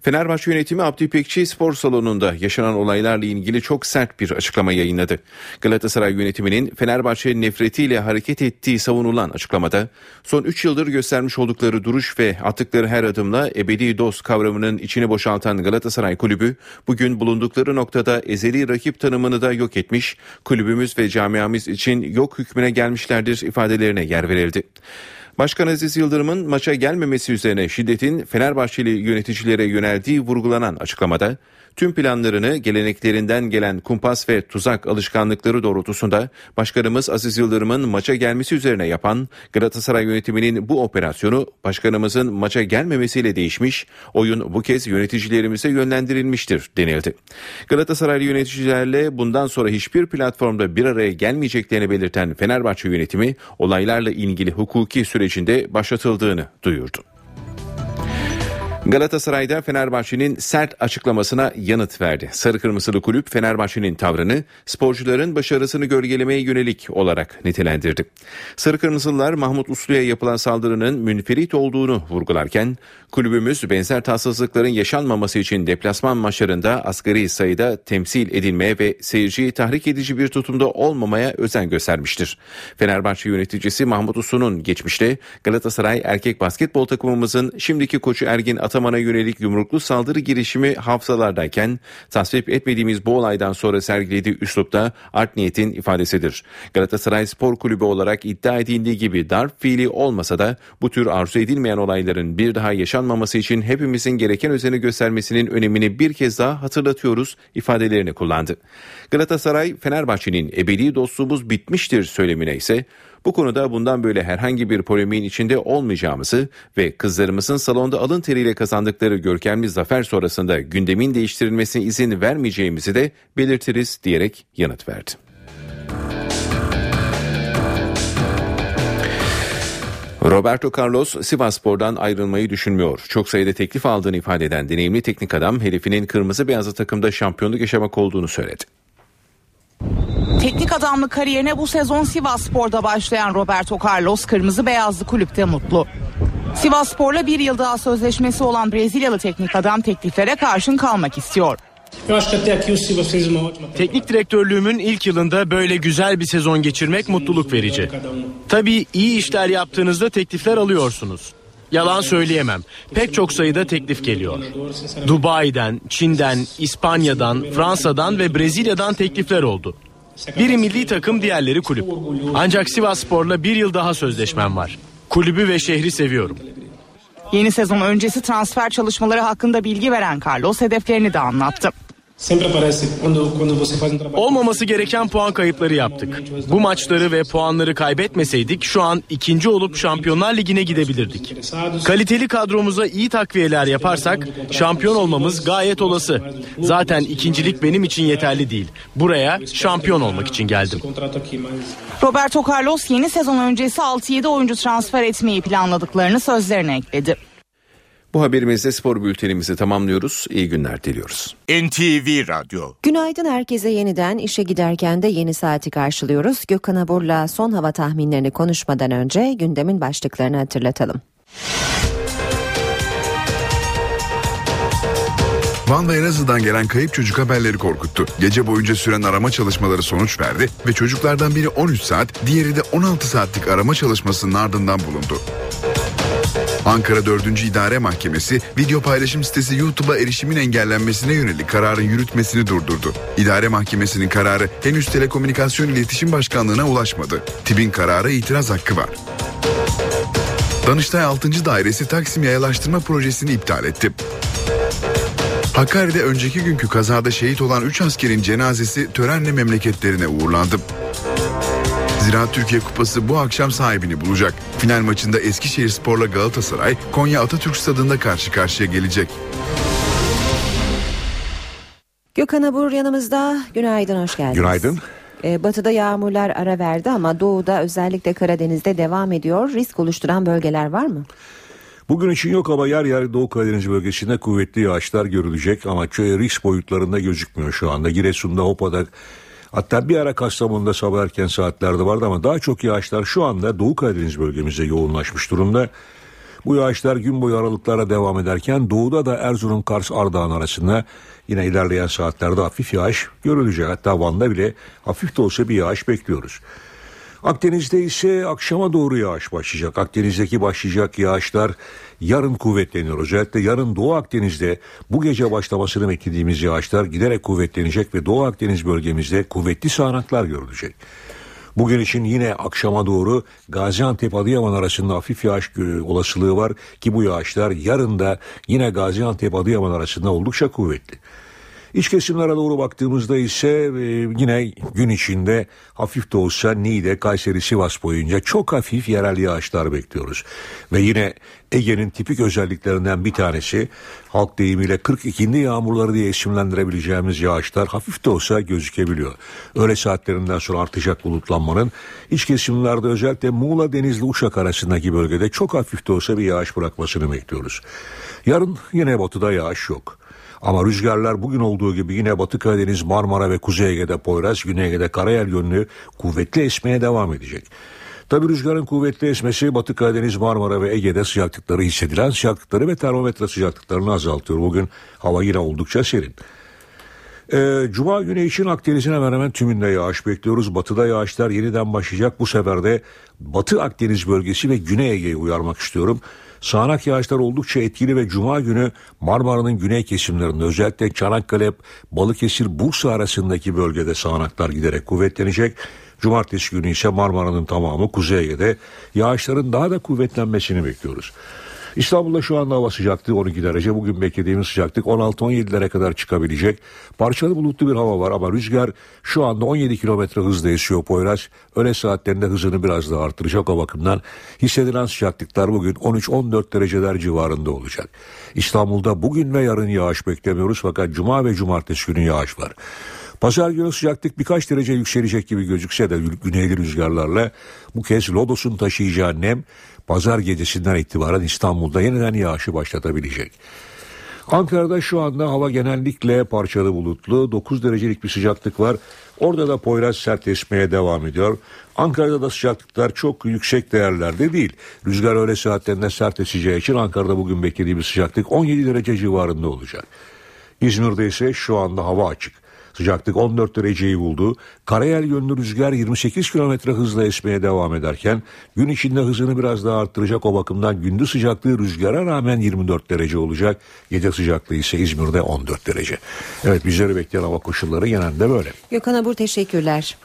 Fenerbahçe yönetimi Abdi İpekçi spor salonunda yaşanan olaylarla ilgili çok sert bir açıklama yayınladı. Galatasaray yönetiminin Fenerbahçe nefretiyle hareket ettiği savunulan açıklamada son 3 yıldır göstermiş oldukları duruş ve attıkları her adımla ebedi dost kavramının içini boşaltan Galatasaray Kulübü bugün bulundukları noktada ezeli rakip tanımını da yok etmiş, kulübümüz ve camiamız için yok hükmüne gelmişlerdir ifadelerine yer verildi. Başkan Aziz Yıldırım'ın maça gelmemesi üzerine şiddetin Fenerbahçeli yöneticilere yöneldiği vurgulanan açıklamada tüm planlarını geleneklerinden gelen kumpas ve tuzak alışkanlıkları doğrultusunda başkanımız Aziz Yıldırım'ın maça gelmesi üzerine yapan Galatasaray yönetiminin bu operasyonu başkanımızın maça gelmemesiyle değişmiş, oyun bu kez yöneticilerimize yönlendirilmiştir denildi. Galatasaraylı yöneticilerle bundan sonra hiçbir platformda bir araya gelmeyeceklerini belirten Fenerbahçe yönetimi olaylarla ilgili hukuki sürecinde başlatıldığını duyurdu. Galatasaray'da Fenerbahçe'nin sert açıklamasına yanıt verdi. Sarı Kırmızılı kulüp Fenerbahçe'nin tavrını sporcuların başarısını gölgelemeye yönelik olarak nitelendirdi. Sarı Kırmızılılar Mahmut Uslu'ya yapılan saldırının münferit olduğunu vurgularken kulübümüz benzer tatsızlıkların yaşanmaması için deplasman maçlarında asgari sayıda temsil edilmeye ve seyirciyi tahrik edici bir tutumda olmamaya özen göstermiştir. Fenerbahçe yöneticisi Mahmut Uslu'nun geçmişte Galatasaray erkek basketbol takımımızın şimdiki koçu Ergin Ataman'a yönelik yumruklu saldırı girişimi hafızalardayken tasvip etmediğimiz bu olaydan sonra sergilediği üslupta art niyetin ifadesidir. Galatasaray Spor Kulübü olarak iddia edildiği gibi darp fiili olmasa da bu tür arzu edilmeyen olayların bir daha yaşanmaması için hepimizin gereken özeni göstermesinin önemini bir kez daha hatırlatıyoruz ifadelerini kullandı. Galatasaray Fenerbahçe'nin ebedi dostluğumuz bitmiştir söylemine ise bu konuda bundan böyle herhangi bir polemiğin içinde olmayacağımızı ve kızlarımızın salonda alın teriyle kazandıkları görkemli zafer sonrasında gündemin değiştirilmesine izin vermeyeceğimizi de belirtiriz diyerek yanıt verdi. Roberto Carlos Sivasspor'dan ayrılmayı düşünmüyor. Çok sayıda teklif aldığını ifade eden deneyimli teknik adam hedefinin kırmızı beyazlı takımda şampiyonluk yaşamak olduğunu söyledi. Teknik adamlık kariyerine bu sezon Sivas Spor'da başlayan Roberto Carlos kırmızı beyazlı kulüpte mutlu. Sivas Spor'la bir yıl daha sözleşmesi olan Brezilyalı teknik adam tekliflere karşın kalmak istiyor. Teknik direktörlüğümün ilk yılında böyle güzel bir sezon geçirmek mutluluk verici. Tabii iyi işler yaptığınızda teklifler alıyorsunuz. Yalan söyleyemem. Pek çok sayıda teklif geliyor. Dubai'den, Çin'den, İspanya'dan, Fransa'dan ve Brezilya'dan teklifler oldu. Biri milli takım, diğerleri kulüp. Ancak Sivas Spor'la bir yıl daha sözleşmem var. Kulübü ve şehri seviyorum. Yeni sezon öncesi transfer çalışmaları hakkında bilgi veren Carlos hedeflerini de anlattı. Olmaması gereken puan kayıpları yaptık. Bu maçları ve puanları kaybetmeseydik şu an ikinci olup Şampiyonlar Ligi'ne gidebilirdik. Kaliteli kadromuza iyi takviyeler yaparsak şampiyon olmamız gayet olası. Zaten ikincilik benim için yeterli değil. Buraya şampiyon olmak için geldim. Roberto Carlos yeni sezon öncesi 6-7 oyuncu transfer etmeyi planladıklarını sözlerine ekledi. Bu haberimizde spor bültenimizi tamamlıyoruz. İyi günler diliyoruz. NTV Radyo. Günaydın herkese yeniden işe giderken de yeni saati karşılıyoruz. Gökhan Abur'la son hava tahminlerini konuşmadan önce gündemin başlıklarını hatırlatalım. Van ve Elazığ'dan gelen kayıp çocuk haberleri korkuttu. Gece boyunca süren arama çalışmaları sonuç verdi ve çocuklardan biri 13 saat, diğeri de 16 saatlik arama çalışmasının ardından bulundu. Ankara 4. İdare Mahkemesi video paylaşım sitesi YouTube'a erişimin engellenmesine yönelik kararın yürütmesini durdurdu. İdare Mahkemesi'nin kararı henüz Telekomünikasyon İletişim Başkanlığı'na ulaşmadı. TİB'in kararı itiraz hakkı var. Danıştay 6. Dairesi Taksim Yayalaştırma Projesi'ni iptal etti. Hakkari'de önceki günkü kazada şehit olan 3 askerin cenazesi törenle memleketlerine uğurlandı. Ziraat Türkiye Kupası bu akşam sahibini bulacak. Final maçında Eskişehir Spor'la Galatasaray Konya Atatürk Stadı'nda karşı karşıya gelecek. Gökhan Abur yanımızda. Günaydın, hoş geldiniz. Günaydın. Ee, batıda yağmurlar ara verdi ama doğuda özellikle Karadeniz'de devam ediyor. Risk oluşturan bölgeler var mı? Bugün için yok ama yer yer Doğu Karadeniz bölgesinde kuvvetli yağışlar görülecek ama köy risk boyutlarında gözükmüyor şu anda. Giresun'da, Hopa'da hatta bir ara Kastamonu'da sabah erken saatlerde vardı ama daha çok yağışlar şu anda Doğu Karadeniz bölgemizde yoğunlaşmış durumda. Bu yağışlar gün boyu aralıklara devam ederken doğuda da Erzurum, Kars, Ardahan arasında yine ilerleyen saatlerde hafif yağış görülecek. Hatta Van'da bile hafif de olsa bir yağış bekliyoruz. Akdeniz'de ise akşama doğru yağış başlayacak. Akdeniz'deki başlayacak yağışlar yarın kuvvetleniyor. Özellikle yarın Doğu Akdeniz'de bu gece başlamasını beklediğimiz yağışlar giderek kuvvetlenecek ve Doğu Akdeniz bölgemizde kuvvetli sağanaklar görülecek. Bugün için yine akşama doğru Gaziantep Adıyaman arasında hafif yağış olasılığı var ki bu yağışlar yarın da yine Gaziantep Adıyaman arasında oldukça kuvvetli. İç kesimlere doğru baktığımızda ise e, yine gün içinde hafif de olsa Niğde, Kayseri, Sivas boyunca çok hafif yerel yağışlar bekliyoruz. Ve yine Ege'nin tipik özelliklerinden bir tanesi halk deyimiyle 42. yağmurları diye isimlendirebileceğimiz yağışlar hafif de olsa gözükebiliyor. Öğle saatlerinden sonra artacak bulutlanmanın iç kesimlerde özellikle Muğla Denizli Uşak arasındaki bölgede çok hafif de olsa bir yağış bırakmasını bekliyoruz. Yarın yine batıda yağış yok. Ama rüzgarlar bugün olduğu gibi yine Batı Karadeniz, Marmara ve Kuzey Ege'de Poyraz, Güney Ege'de Karayel yönlü kuvvetli esmeye devam edecek. Tabi rüzgarın kuvvetli esmesi Batı Karadeniz, Marmara ve Ege'de sıcaklıkları hissedilen sıcaklıkları ve termometre sıcaklıklarını azaltıyor. Bugün hava yine oldukça serin. Ee, Cuma günü için Akdeniz'in hemen hemen tümünde yağış bekliyoruz. Batıda yağışlar yeniden başlayacak. Bu sefer de Batı Akdeniz bölgesi ve Güney Ege'yi uyarmak istiyorum. Sağanak yağışlar oldukça etkili ve Cuma günü Marmara'nın güney kesimlerinde özellikle Çanakkale, Balıkesir, Bursa arasındaki bölgede sağanaklar giderek kuvvetlenecek. Cumartesi günü ise Marmara'nın tamamı Kuzey Ege'de yağışların daha da kuvvetlenmesini bekliyoruz. İstanbul'da şu anda hava sıcaklığı 12 derece. Bugün beklediğimiz sıcaklık 16-17'lere kadar çıkabilecek. Parçalı bulutlu bir hava var ama rüzgar şu anda 17 kilometre hızla esiyor Poyraz. Öğle saatlerinde hızını biraz daha artıracak o bakımdan. Hissedilen sıcaklıklar bugün 13-14 dereceler civarında olacak. İstanbul'da bugün ve yarın yağış beklemiyoruz fakat cuma ve cumartesi günü yağış var. Pazar günü sıcaklık birkaç derece yükselecek gibi gözükse de güneyli rüzgarlarla bu kez Lodos'un taşıyacağı nem pazar gecesinden itibaren İstanbul'da yeniden yağışı başlatabilecek. Ankara'da şu anda hava genellikle parçalı bulutlu. 9 derecelik bir sıcaklık var. Orada da Poyraz sert esmeye devam ediyor. Ankara'da da sıcaklıklar çok yüksek değerlerde değil. Rüzgar öğle saatlerinde sert eseceği için Ankara'da bugün beklediğimiz sıcaklık 17 derece civarında olacak. İzmir'de ise şu anda hava açık. Sıcaklık 14 dereceyi buldu. Karayel yönlü rüzgar 28 kilometre hızla esmeye devam ederken gün içinde hızını biraz daha arttıracak o bakımdan gündüz sıcaklığı rüzgara rağmen 24 derece olacak. Gece sıcaklığı ise İzmir'de 14 derece. Evet bizleri bekleyen hava koşulları genelde böyle. Gökhan Abur teşekkürler.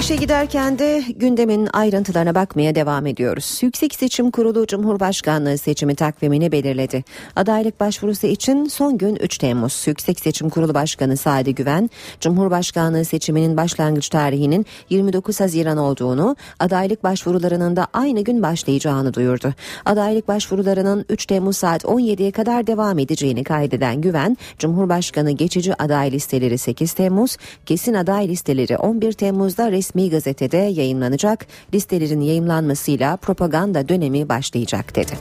İşe giderken de gündemin ayrıntılarına bakmaya devam ediyoruz. Yüksek Seçim Kurulu Cumhurbaşkanlığı seçimi takvimini belirledi. Adaylık başvurusu için son gün 3 Temmuz. Yüksek Seçim Kurulu Başkanı Sadi Güven, Cumhurbaşkanlığı seçiminin başlangıç tarihinin 29 Haziran olduğunu, adaylık başvurularının da aynı gün başlayacağını duyurdu. Adaylık başvurularının 3 Temmuz saat 17'ye kadar devam edeceğini kaydeden Güven, Cumhurbaşkanı geçici aday listeleri 8 Temmuz, kesin aday listeleri 11 Temmuz'da resmi resmi gazetede yayınlanacak. Listelerin yayımlanmasıyla propaganda dönemi başlayacak dedi.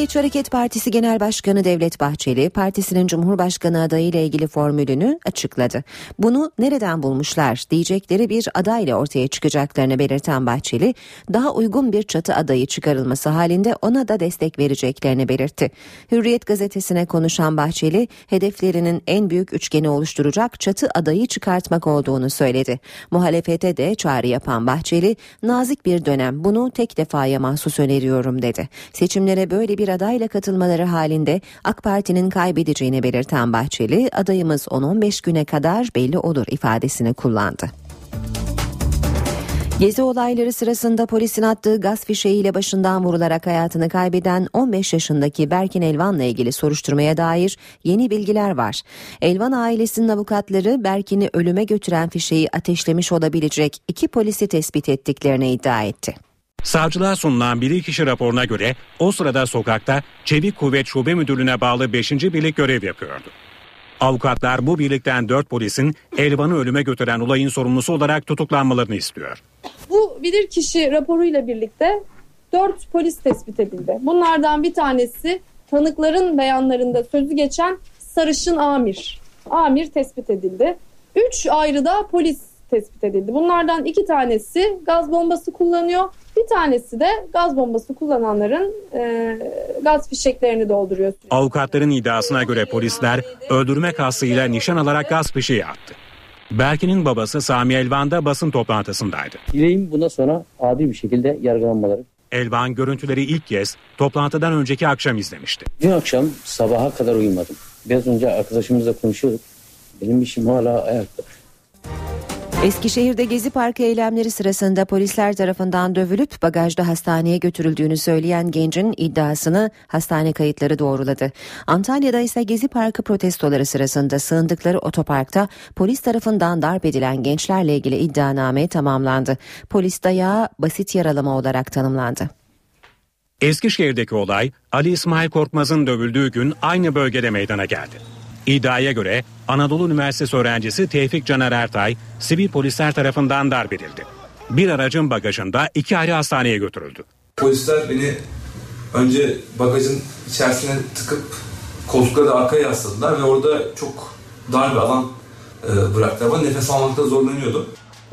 Milli Milliyetçi Hareket Partisi Genel Başkanı Devlet Bahçeli, partisinin Cumhurbaşkanı adayı ile ilgili formülünü açıkladı. Bunu nereden bulmuşlar diyecekleri bir adayla ortaya çıkacaklarını belirten Bahçeli, daha uygun bir çatı adayı çıkarılması halinde ona da destek vereceklerini belirtti. Hürriyet gazetesine konuşan Bahçeli, hedeflerinin en büyük üçgeni oluşturacak çatı adayı çıkartmak olduğunu söyledi. Muhalefete de çağrı yapan Bahçeli, nazik bir dönem bunu tek defaya mahsus öneriyorum dedi. Seçimlere böyle bir adayla katılmaları halinde AK Parti'nin kaybedeceğini belirten Bahçeli, adayımız 10-15 güne kadar belli olur ifadesini kullandı. Gezi olayları sırasında polisin attığı gaz fişeğiyle başından vurularak hayatını kaybeden 15 yaşındaki Berkin Elvan'la ilgili soruşturmaya dair yeni bilgiler var. Elvan ailesinin avukatları Berkin'i ölüme götüren fişeği ateşlemiş olabilecek iki polisi tespit ettiklerini iddia etti. Savcılığa sunulan bilirkişi raporuna göre o sırada sokakta Çevik Kuvvet Şube Müdürlüğü'ne bağlı 5. birlik görev yapıyordu. Avukatlar bu birlikten 4 polisin Elvan'ı ölüme götüren olayın sorumlusu olarak tutuklanmalarını istiyor. Bu bilirkişi raporuyla birlikte 4 polis tespit edildi. Bunlardan bir tanesi tanıkların beyanlarında sözü geçen sarışın amir. Amir tespit edildi. 3 ayrı da polis tespit edildi. Bunlardan iki tanesi gaz bombası kullanıyor. Bir tanesi de gaz bombası kullananların e, gaz fişeklerini dolduruyor. Avukatların iddiasına göre polisler öldürme kastıyla nişan alarak gaz fişeği attı. Berkin'in babası Sami Elvan da basın toplantısındaydı. Dileğim bundan sonra adil bir şekilde yargılanmaları. Elvan görüntüleri ilk kez toplantıdan önceki akşam izlemişti. Dün akşam sabaha kadar uyumadım. Biraz önce arkadaşımızla konuşuyorduk. Benim işim hala ayakta. Eskişehir'de Gezi Parkı eylemleri sırasında polisler tarafından dövülüp bagajda hastaneye götürüldüğünü söyleyen gencin iddiasını hastane kayıtları doğruladı. Antalya'da ise Gezi Parkı protestoları sırasında sığındıkları otoparkta polis tarafından darp edilen gençlerle ilgili iddianame tamamlandı. Polis dayağı basit yaralama olarak tanımlandı. Eskişehir'deki olay Ali İsmail Korkmaz'ın dövüldüğü gün aynı bölgede meydana geldi. İddiaya göre Anadolu Üniversitesi öğrencisi Tevfik Caner Ertay sivil polisler tarafından darp edildi. Bir aracın bagajında iki ayrı hastaneye götürüldü. Polisler beni önce bagajın içerisine tıkıp koltukları arkaya yasladılar ve orada çok dar bir alan e, bıraktılar. Ama nefes almakta zorlanıyordum.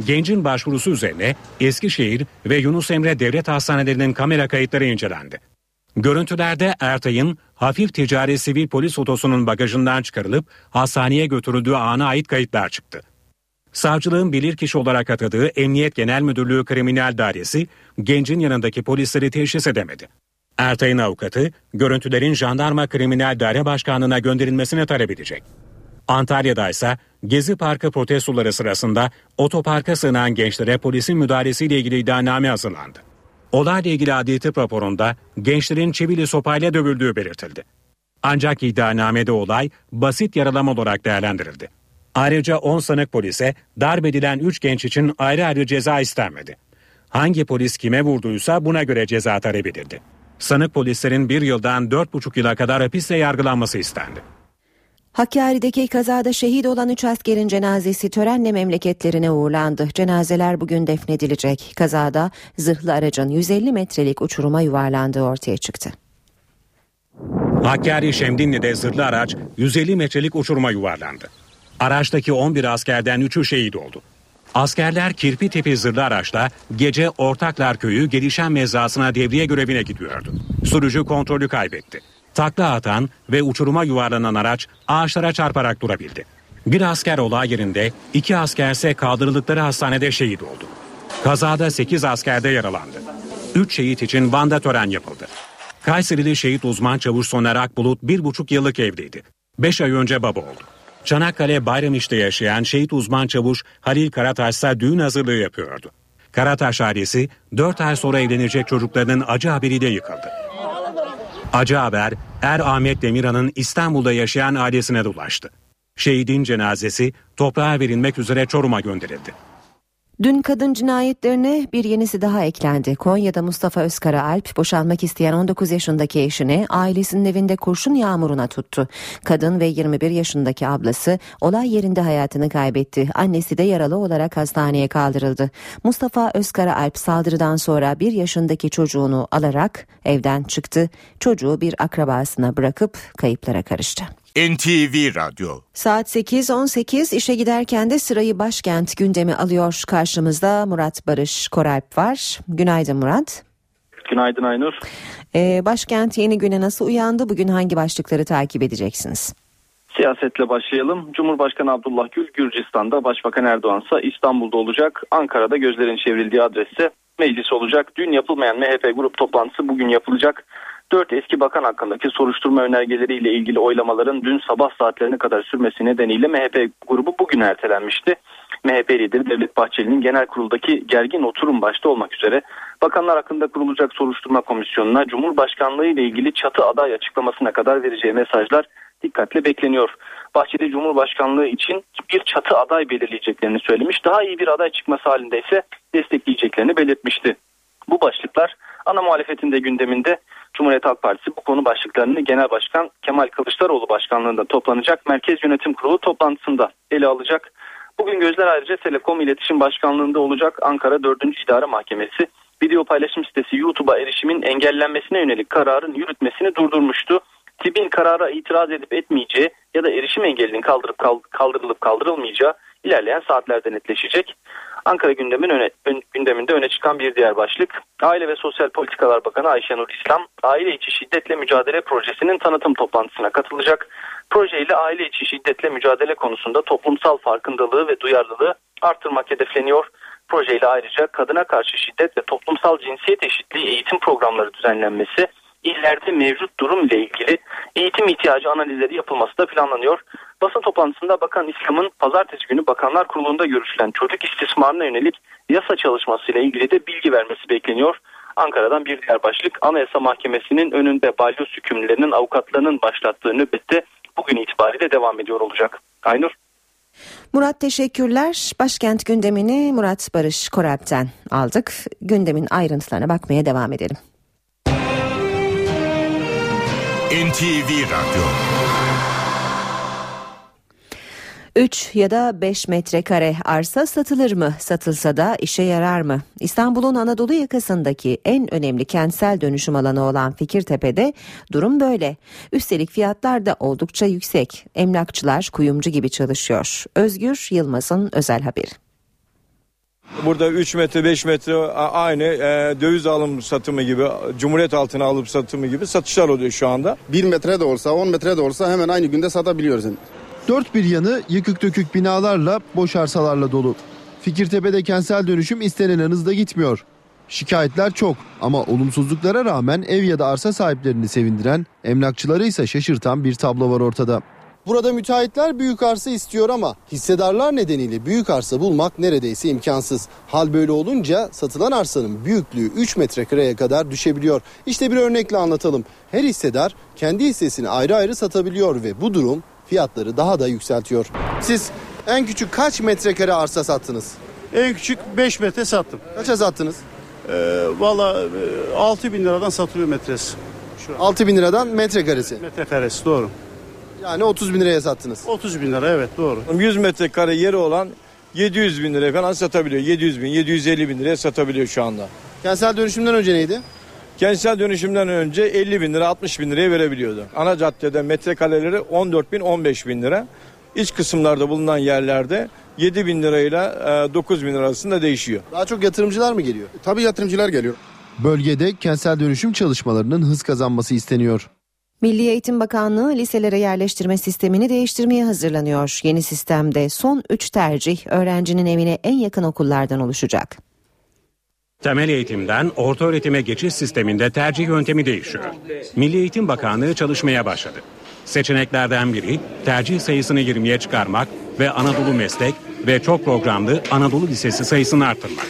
Gencin başvurusu üzerine Eskişehir ve Yunus Emre Devlet Hastanelerinin kamera kayıtları incelendi. Görüntülerde Ertay'ın hafif ticari sivil polis otosunun bagajından çıkarılıp hastaneye götürüldüğü ana ait kayıtlar çıktı. Savcılığın bilirkişi olarak atadığı Emniyet Genel Müdürlüğü Kriminal Dairesi gencin yanındaki polisleri teşhis edemedi. Ertay'ın avukatı görüntülerin jandarma kriminal daire başkanlığına gönderilmesini talep edecek. Antalya'da ise Gezi Parkı protestoları sırasında otoparka sığınan gençlere polisin müdahalesiyle ilgili iddianame hazırlandı. Olayla ilgili adli raporunda gençlerin çivili sopayla dövüldüğü belirtildi. Ancak iddianamede olay basit yaralama olarak değerlendirildi. Ayrıca 10 sanık polise darp edilen 3 genç için ayrı ayrı ceza istenmedi. Hangi polis kime vurduysa buna göre ceza talep edildi. Sanık polislerin bir yıldan 4,5 yıla kadar hapisle yargılanması istendi. Hakkari'deki kazada şehit olan 3 askerin cenazesi törenle memleketlerine uğurlandı. Cenazeler bugün defnedilecek. Kazada zırhlı aracın 150 metrelik uçuruma yuvarlandığı ortaya çıktı. Hakkari Şemdinli'de zırhlı araç 150 metrelik uçuruma yuvarlandı. Araçtaki 11 askerden 3'ü şehit oldu. Askerler kirpi tipi zırhlı araçla gece Ortaklar Köyü gelişen mezrasına devriye görevine gidiyordu. Sürücü kontrolü kaybetti. Takla atan ve uçuruma yuvarlanan araç ağaçlara çarparak durabildi. Bir asker olay yerinde, iki askerse kaldırıldıkları hastanede şehit oldu. Kazada 8 askerde yaralandı. 3 şehit için Van'da tören yapıldı. Kayserili şehit uzman çavuş Soner Akbulut bir buçuk yıllık evliydi. 5 ay önce baba oldu. Çanakkale Bayramiş'te yaşayan şehit uzman çavuş Halil Karataş ise düğün hazırlığı yapıyordu. Karataş ailesi 4 ay sonra evlenecek çocuklarının acı haberiyle yıkıldı. Acı haber Er Ahmet Demirhan'ın İstanbul'da yaşayan ailesine de ulaştı. Şehidin cenazesi toprağa verilmek üzere Çorum'a gönderildi. Dün kadın cinayetlerine bir yenisi daha eklendi. Konya'da Mustafa Özkara Alp boşanmak isteyen 19 yaşındaki eşini ailesinin evinde kurşun yağmuruna tuttu. Kadın ve 21 yaşındaki ablası olay yerinde hayatını kaybetti. Annesi de yaralı olarak hastaneye kaldırıldı. Mustafa Özkara Alp saldırıdan sonra bir yaşındaki çocuğunu alarak evden çıktı. Çocuğu bir akrabasına bırakıp kayıplara karıştı. NTV Radyo Saat 8.18 işe giderken de sırayı başkent gündemi alıyor. Karşımızda Murat Barış Koralp var. Günaydın Murat. Günaydın Aynur. Ee, başkent yeni güne nasıl uyandı? Bugün hangi başlıkları takip edeceksiniz? Siyasetle başlayalım. Cumhurbaşkanı Abdullah Gül Gürcistan'da, Başbakan Erdoğan ise İstanbul'da olacak. Ankara'da gözlerin çevrildiği adresse meclis olacak. Dün yapılmayan MHP grup toplantısı bugün yapılacak. Dört eski bakan hakkındaki soruşturma önergeleriyle ilgili oylamaların dün sabah saatlerine kadar sürmesi nedeniyle MHP grubu bugün ertelenmişti. MHP lideri Devlet Bahçeli'nin genel kuruldaki gergin oturum başta olmak üzere bakanlar hakkında kurulacak soruşturma komisyonuna Cumhurbaşkanlığı ile ilgili çatı aday açıklamasına kadar vereceği mesajlar dikkatle bekleniyor. Bahçeli Cumhurbaşkanlığı için bir çatı aday belirleyeceklerini söylemiş. Daha iyi bir aday çıkması halinde ise destekleyeceklerini belirtmişti. Bu başlıklar ana muhalefetin de gündeminde Cumhuriyet Halk Partisi bu konu başlıklarını Genel Başkan Kemal Kılıçdaroğlu başkanlığında toplanacak Merkez Yönetim Kurulu toplantısında ele alacak. Bugün gözler ayrıca Telekom İletişim Başkanlığında olacak Ankara 4. İdare Mahkemesi video paylaşım sitesi YouTube'a erişimin engellenmesine yönelik kararın yürütmesini durdurmuştu. TİB'in karara itiraz edip etmeyeceği ya da erişim engelinin kaldırıp kaldırılıp kaldırılmayacağı ilerleyen saatlerde netleşecek. Ankara gündemin öne, ön, gündeminde öne çıkan bir diğer başlık. Aile ve Sosyal Politikalar Bakanı Ayşenur İslam, aile içi şiddetle mücadele projesinin tanıtım toplantısına katılacak. Projeyle aile içi şiddetle mücadele konusunda toplumsal farkındalığı ve duyarlılığı artırmak hedefleniyor. Projeyle ayrıca kadına karşı şiddet ve toplumsal cinsiyet eşitliği eğitim programları düzenlenmesi, illerde mevcut durum ile ilgili eğitim ihtiyacı analizleri yapılması da planlanıyor. Basın toplantısında Bakan İslam'ın pazartesi günü Bakanlar Kurulu'nda görüşülen çocuk istismarına yönelik yasa çalışmasıyla ilgili de bilgi vermesi bekleniyor. Ankara'dan bir diğer başlık Anayasa Mahkemesi'nin önünde balyoz hükümlülerinin avukatlarının başlattığı nöbette bugün itibariyle devam ediyor olacak. Aynur. Murat teşekkürler. Başkent gündemini Murat Barış Koralp'ten aldık. Gündemin ayrıntılarına bakmaya devam edelim. NTV Radyo 3 ya da 5 metrekare arsa satılır mı? Satılsa da işe yarar mı? İstanbul'un Anadolu yakasındaki en önemli kentsel dönüşüm alanı olan Fikirtepe'de durum böyle. Üstelik fiyatlar da oldukça yüksek. Emlakçılar kuyumcu gibi çalışıyor. Özgür Yılmaz'ın özel haberi. Burada 3 metre 5 metre aynı e, döviz alım satımı gibi Cumhuriyet altına alıp satımı gibi satışlar oluyor şu anda. 1 metre de olsa 10 metre de olsa hemen aynı günde satabiliyoruz. Dört bir yanı yıkık dökük binalarla boş arsalarla dolu. Fikirtepe'de kentsel dönüşüm istenen hızda gitmiyor. Şikayetler çok ama olumsuzluklara rağmen ev ya da arsa sahiplerini sevindiren, emlakçıları ise şaşırtan bir tablo var ortada. Burada müteahhitler büyük arsa istiyor ama hissedarlar nedeniyle büyük arsa bulmak neredeyse imkansız. Hal böyle olunca satılan arsanın büyüklüğü 3 metrekareye kadar düşebiliyor. İşte bir örnekle anlatalım. Her hissedar kendi hissesini ayrı ayrı satabiliyor ve bu durum fiyatları daha da yükseltiyor. Siz en küçük kaç metrekare arsa sattınız? En küçük 5 metre sattım. Kaça sattınız? Ee, Valla 6 bin liradan satılıyor metresi. Şu 6 bin liradan metrekaresi. Metrekaresi doğru. Yani 30 bin liraya sattınız. 30 bin lira evet doğru. 100 metrekare yeri olan 700 bin liraya falan satabiliyor. 700 bin, 750 bin liraya satabiliyor şu anda. Kentsel dönüşümden önce neydi? Kentsel dönüşümden önce 50 bin lira 60 bin liraya verebiliyordu. Ana caddede metrekareleri 14 bin 15 bin lira. İç kısımlarda bulunan yerlerde 7 bin lirayla 9 bin lira arasında değişiyor. Daha çok yatırımcılar mı geliyor? Tabii yatırımcılar geliyor. Bölgede kentsel dönüşüm çalışmalarının hız kazanması isteniyor. Milli Eğitim Bakanlığı liselere yerleştirme sistemini değiştirmeye hazırlanıyor. Yeni sistemde son 3 tercih öğrencinin evine en yakın okullardan oluşacak. Temel eğitimden orta öğretime geçiş sisteminde tercih yöntemi değişiyor. Milli Eğitim Bakanlığı çalışmaya başladı. Seçeneklerden biri tercih sayısını 20'ye çıkarmak ve Anadolu Meslek ve çok programlı Anadolu Lisesi sayısını arttırmak.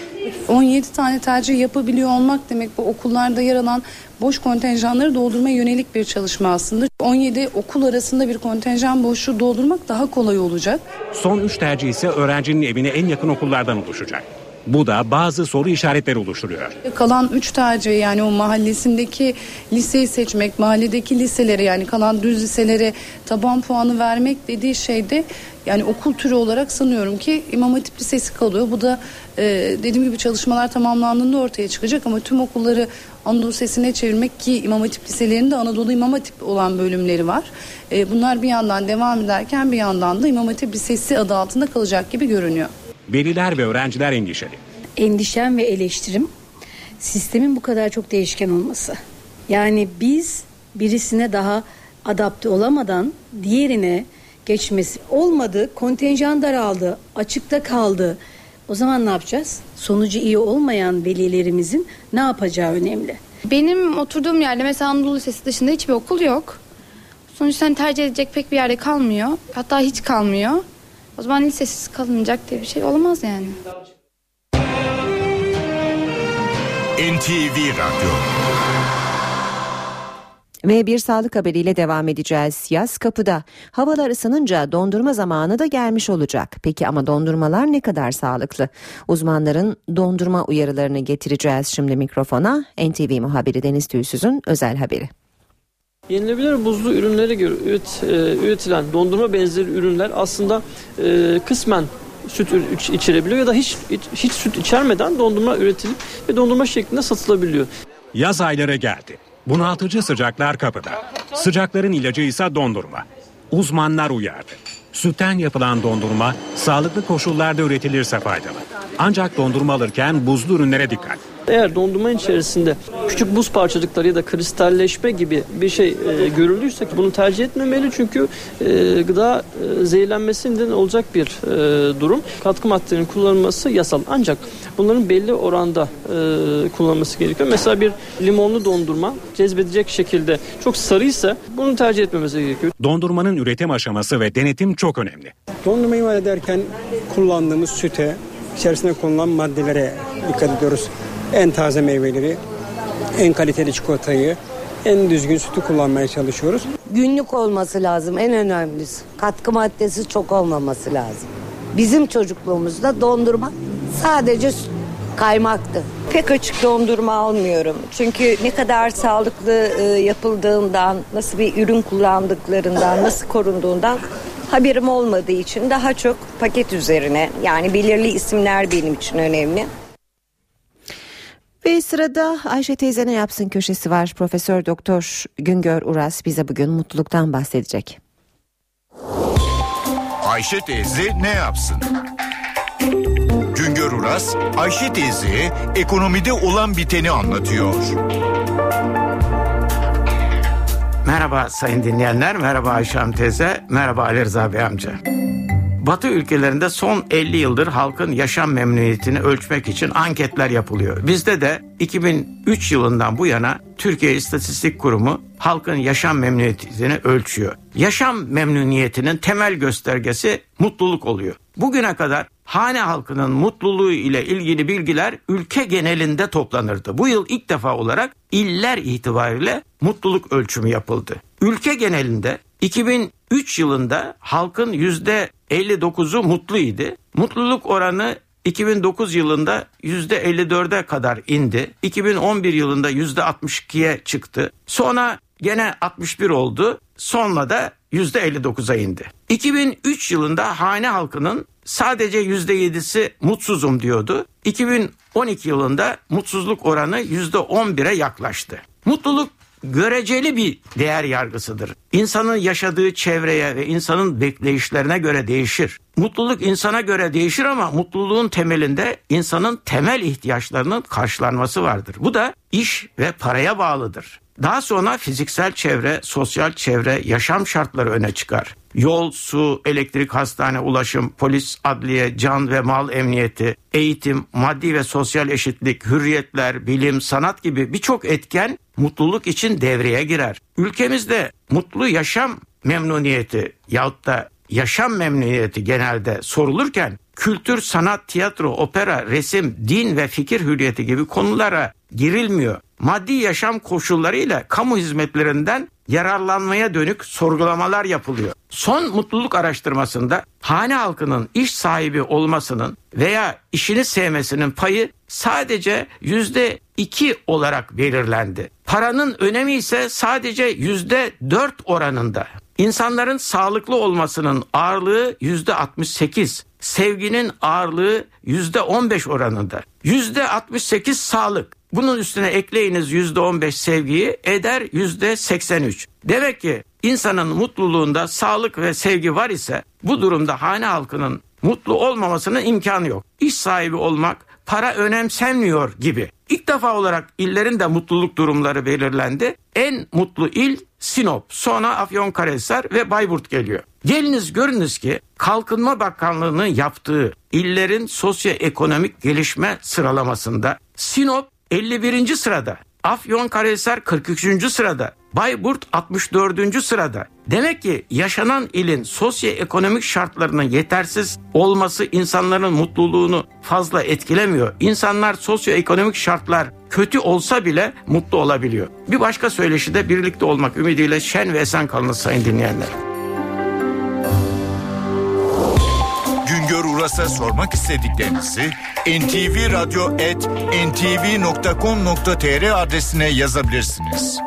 17 tane tercih yapabiliyor olmak demek bu okullarda yer alan boş kontenjanları doldurmaya yönelik bir çalışma aslında. 17 okul arasında bir kontenjan boşluğu doldurmak daha kolay olacak. Son 3 tercih ise öğrencinin evine en yakın okullardan oluşacak. Bu da bazı soru işaretleri oluşturuyor. Kalan 3 tercih yani o mahallesindeki liseyi seçmek, mahalledeki liselere yani kalan düz liselere taban puanı vermek dediği şeyde yani okul türü olarak sanıyorum ki İmam Hatip Lisesi kalıyor. Bu da e, dediğim gibi çalışmalar tamamlandığında ortaya çıkacak ama tüm okulları Anadolu Lisesi'ne çevirmek ki İmam Hatip Liselerinde Anadolu İmam Hatip olan bölümleri var. E, bunlar bir yandan devam ederken bir yandan da İmam Hatip Lisesi adı altında kalacak gibi görünüyor. Veliler ve öğrenciler endişeli. Endişem ve eleştirim sistemin bu kadar çok değişken olması. Yani biz birisine daha adapte olamadan diğerine geçmesi olmadı, kontenjan daraldı, açıkta kaldı. O zaman ne yapacağız? Sonucu iyi olmayan velilerimizin ne yapacağı önemli. Benim oturduğum yerde mesela Anadolu Lisesi dışında hiçbir okul yok. Sonuçta tercih edecek pek bir yerde kalmıyor. Hatta hiç kalmıyor. O zaman lisesiz kalınacak diye bir şey olamaz yani. NTV Radyo Ve bir sağlık haberiyle devam edeceğiz. Yaz kapıda. Havalar ısınınca dondurma zamanı da gelmiş olacak. Peki ama dondurmalar ne kadar sağlıklı? Uzmanların dondurma uyarılarını getireceğiz şimdi mikrofona. NTV muhabiri Deniz Tüysüz'ün özel haberi. Yenilebilir buzlu ürünlere göre üret, e, üretilen dondurma benzeri ürünler aslında e, kısmen süt içerebiliyor ya da hiç hiç süt içermeden dondurma üretilip ve dondurma şeklinde satılabiliyor. Yaz ayları geldi. Bunaltıcı sıcaklar kapıda. Sıcakların ilacı ise dondurma. Uzmanlar uyardı. Sütten yapılan dondurma sağlıklı koşullarda üretilirse faydalı. Ancak dondurma alırken buzlu ürünlere dikkat. Eğer dondurma içerisinde küçük buz parçacıkları ya da kristalleşme gibi bir şey e, görüldüyse bunu tercih etmemeli çünkü e, gıda e, zehirlenmesinden olacak bir e, durum. Katkı maddelerinin kullanılması yasal ancak bunların belli oranda e, kullanılması gerekiyor. Mesela bir limonlu dondurma cezbedecek şekilde çok sarıysa bunu tercih etmemesi gerekiyor. Dondurmanın üretim aşaması ve denetim çok önemli. Dondurma imal ederken kullandığımız süte, içerisine konulan maddelere dikkat ediyoruz en taze meyveleri, en kaliteli çikolatayı, en düzgün sütü kullanmaya çalışıyoruz. Günlük olması lazım en önemlisi. Katkı maddesi çok olmaması lazım. Bizim çocukluğumuzda dondurma sadece kaymaktı. Pek açık dondurma almıyorum. Çünkü ne kadar sağlıklı e, yapıldığından, nasıl bir ürün kullandıklarından, nasıl korunduğundan haberim olmadığı için daha çok paket üzerine yani belirli isimler benim için önemli. Ve sırada Ayşe teyze ne yapsın köşesi var. Profesör Doktor Güngör Uras bize bugün mutluluktan bahsedecek. Ayşe teyze ne yapsın? Güngör Uras, Ayşe teyze ekonomide olan biteni anlatıyor. Merhaba sayın dinleyenler, merhaba Ayşe teyze, merhaba Ali Rıza Bey amca. Batı ülkelerinde son 50 yıldır halkın yaşam memnuniyetini ölçmek için anketler yapılıyor. Bizde de 2003 yılından bu yana Türkiye İstatistik Kurumu halkın yaşam memnuniyetini ölçüyor. Yaşam memnuniyetinin temel göstergesi mutluluk oluyor. Bugüne kadar hane halkının mutluluğu ile ilgili bilgiler ülke genelinde toplanırdı. Bu yıl ilk defa olarak iller itibariyle mutluluk ölçümü yapıldı. Ülke genelinde 2003 yılında halkın %59'u mutluydu. Mutluluk oranı 2009 yılında %54'e kadar indi. 2011 yılında %62'ye çıktı. Sonra gene 61 oldu. Sonra da %59'a indi. 2003 yılında hane halkının sadece %7'si mutsuzum diyordu. 2012 yılında mutsuzluk oranı %11'e yaklaştı. Mutluluk göreceli bir değer yargısıdır. İnsanın yaşadığı çevreye ve insanın bekleyişlerine göre değişir. Mutluluk insana göre değişir ama mutluluğun temelinde insanın temel ihtiyaçlarının karşılanması vardır. Bu da iş ve paraya bağlıdır. Daha sonra fiziksel çevre, sosyal çevre, yaşam şartları öne çıkar. Yol, su, elektrik, hastane, ulaşım, polis, adliye, can ve mal emniyeti, eğitim, maddi ve sosyal eşitlik, hürriyetler, bilim, sanat gibi birçok etken mutluluk için devreye girer. Ülkemizde mutlu yaşam memnuniyeti yahut da yaşam memnuniyeti genelde sorulurken kültür, sanat, tiyatro, opera, resim, din ve fikir hürriyeti gibi konulara girilmiyor. Maddi yaşam koşullarıyla kamu hizmetlerinden yararlanmaya dönük sorgulamalar yapılıyor. Son mutluluk araştırmasında hane halkının iş sahibi olmasının veya işini sevmesinin payı sadece yüzde iki olarak belirlendi. Paranın önemi ise sadece yüzde dört oranında. İnsanların sağlıklı olmasının ağırlığı yüzde 68, sevginin ağırlığı yüzde 15 oranında. Yüzde 68 sağlık. Bunun üstüne ekleyiniz yüzde 15 sevgiyi eder yüzde 83. Demek ki insanın mutluluğunda sağlık ve sevgi var ise bu durumda hane halkının mutlu olmamasının imkanı yok. İş sahibi olmak para önemsenmiyor gibi. İlk defa olarak illerin de mutluluk durumları belirlendi. En mutlu il Sinop, sonra Afyonkarahisar ve Bayburt geliyor. Geliniz görünüz ki Kalkınma Bakanlığı'nın yaptığı illerin sosyoekonomik gelişme sıralamasında Sinop 51. sırada, Afyonkarahisar 43. sırada, Bayburt 64. sırada. Demek ki yaşanan ilin sosyoekonomik şartlarının yetersiz olması insanların mutluluğunu fazla etkilemiyor. İnsanlar sosyoekonomik şartlar kötü olsa bile mutlu olabiliyor. Bir başka söyleşi de birlikte olmak ümidiyle şen ve esen kalınız sayın dinleyenler. Uras'a sormak istediklerinizi ntvradio.ntv.com.tr adresine yazabilirsiniz.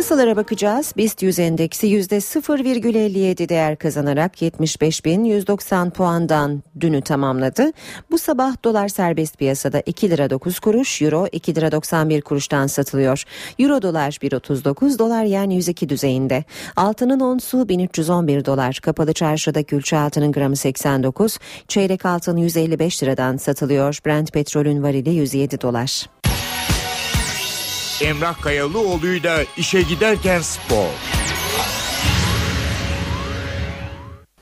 Piyasalara bakacağız. BIST 100 endeksi %0,57 değer kazanarak 75.190 puandan dünü tamamladı. Bu sabah dolar serbest piyasada 2 lira 9 kuruş, euro 2 lira 91 kuruştan satılıyor. Euro dolar 1.39, dolar yani 102 düzeyinde. Altının onsu 1311 dolar. Kapalı çarşıda külçe altının gramı 89, çeyrek altın 155 liradan satılıyor. Brent petrolün varili 107 dolar. Emrah Kayalıoğlu'yla işe giderken spor.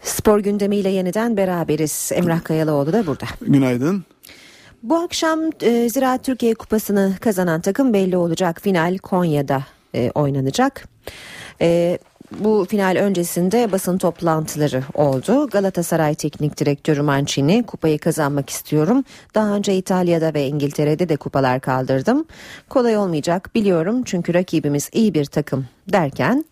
Spor gündemiyle yeniden beraberiz. Emrah Kayalıoğlu da burada. Günaydın. Bu akşam e, Ziraat Türkiye Kupası'nı kazanan takım belli olacak. Final Konya'da e, oynanacak. E, bu final öncesinde basın toplantıları oldu. Galatasaray Teknik Direktörü Mancini kupayı kazanmak istiyorum. Daha önce İtalya'da ve İngiltere'de de kupalar kaldırdım. Kolay olmayacak biliyorum çünkü rakibimiz iyi bir takım derken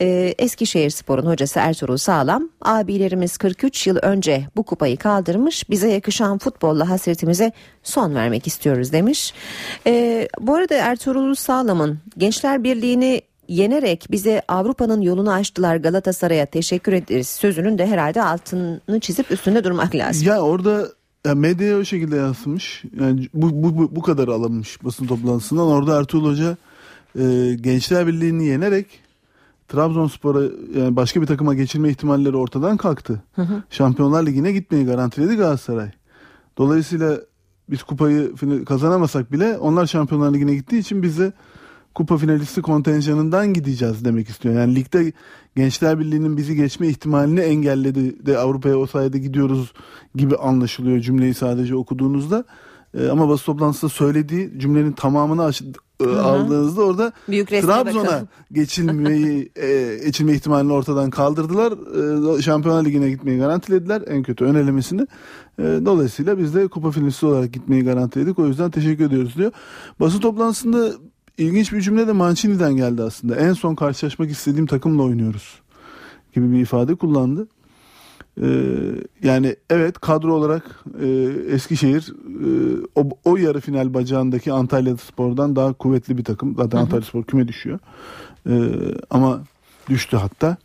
e, Eskişehir Spor'un hocası Ertuğrul Sağlam abilerimiz 43 yıl önce bu kupayı kaldırmış bize yakışan futbolla hasretimize son vermek istiyoruz demiş. E, bu arada Ertuğrul Sağlam'ın Gençler Birliği'ni yenerek bize Avrupa'nın yolunu açtılar Galatasaray'a teşekkür ederiz sözünün de herhalde altını çizip üstünde durmak lazım. Ya orada ya medyaya o şekilde yansımış. Yani bu, bu, bu, bu kadar alınmış basın toplantısından. Orada Ertuğrul Hoca e, Gençler Birliği'ni yenerek Trabzonspor'a yani başka bir takıma geçirme ihtimalleri ortadan kalktı. Hı hı. Şampiyonlar Ligi'ne gitmeyi garantiledi Galatasaray. Dolayısıyla biz kupayı kazanamasak bile onlar Şampiyonlar Ligi'ne gittiği için bize kupa finalisti kontenjanından gideceğiz demek istiyor. Yani ligde Gençler Birliği'nin bizi geçme ihtimalini engelledi de Avrupa'ya o sayede gidiyoruz gibi anlaşılıyor cümleyi sadece okuduğunuzda. Ee, ama basın toplantısında söylediği cümlenin tamamını aç, e, aldığınızda orada Trabzon'a (laughs) geçilmeyi e, geçilme ihtimalini ortadan kaldırdılar. E, Şampiyonlar Ligi'ne gitmeyi garantilediler en kötü ön elemesini. E, dolayısıyla biz de kupa finalisti olarak gitmeyi garantiledik. O yüzden teşekkür ediyoruz diyor. Basın toplantısında ilginç bir cümle de Mancini'den geldi aslında. En son karşılaşmak istediğim takımla oynuyoruz gibi bir ifade kullandı. Ee, yani evet kadro olarak e, Eskişehir e, o, o yarı final bacağındaki Antalya Spor'dan daha kuvvetli bir takım. Zaten Hı hı. Antalya Spor küme düşüyor. Ee, ama düştü hatta.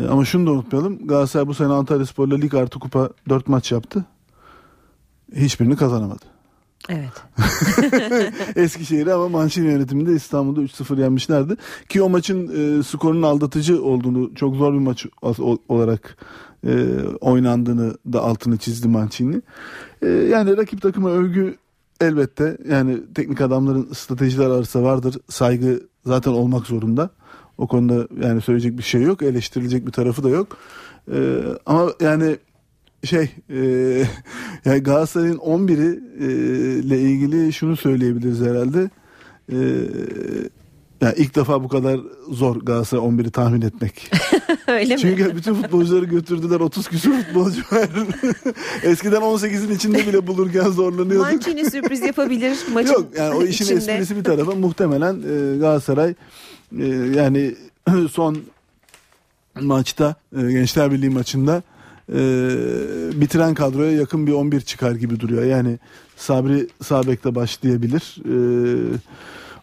Ee, ama şunu da unutmayalım. Galatasaray bu sene Antalya Spor'la lig artı kupa 4 maç yaptı. Hiçbirini kazanamadı. Evet. (laughs) Eskişehir'i ama Mancini yönetiminde İstanbul'da 3-0 yenmişlerdi. Ki o maçın e, skorunun aldatıcı olduğunu, çok zor bir maç olarak e, oynandığını da altını çizdi Mancini. E, yani rakip takıma övgü elbette yani teknik adamların stratejiler arası vardır. Saygı zaten olmak zorunda. O konuda yani söyleyecek bir şey yok. Eleştirilecek bir tarafı da yok. E, ama yani şey e, (laughs) yani Galatasaray'ın 11'i e, ile ilgili şunu söyleyebiliriz herhalde. E, Yani ilk defa bu kadar zor Galatasaray 11'i tahmin etmek. (laughs) Öyle mi? Çünkü bütün futbolcuları götürdüler 30 küsur futbolcu var. (laughs) Eskiden 18'in içinde bile bulurken zorlanıyorduk. Mancini sürpriz yapabilir maçın Yok yani o işin içinde. esprisi bir tarafa muhtemelen e, Galatasaray e, yani (clears throat) son maçta e, Gençler Birliği maçında bitiren kadroya yakın bir 11 çıkar gibi duruyor. Yani Sabri Sabek'te başlayabilir. E,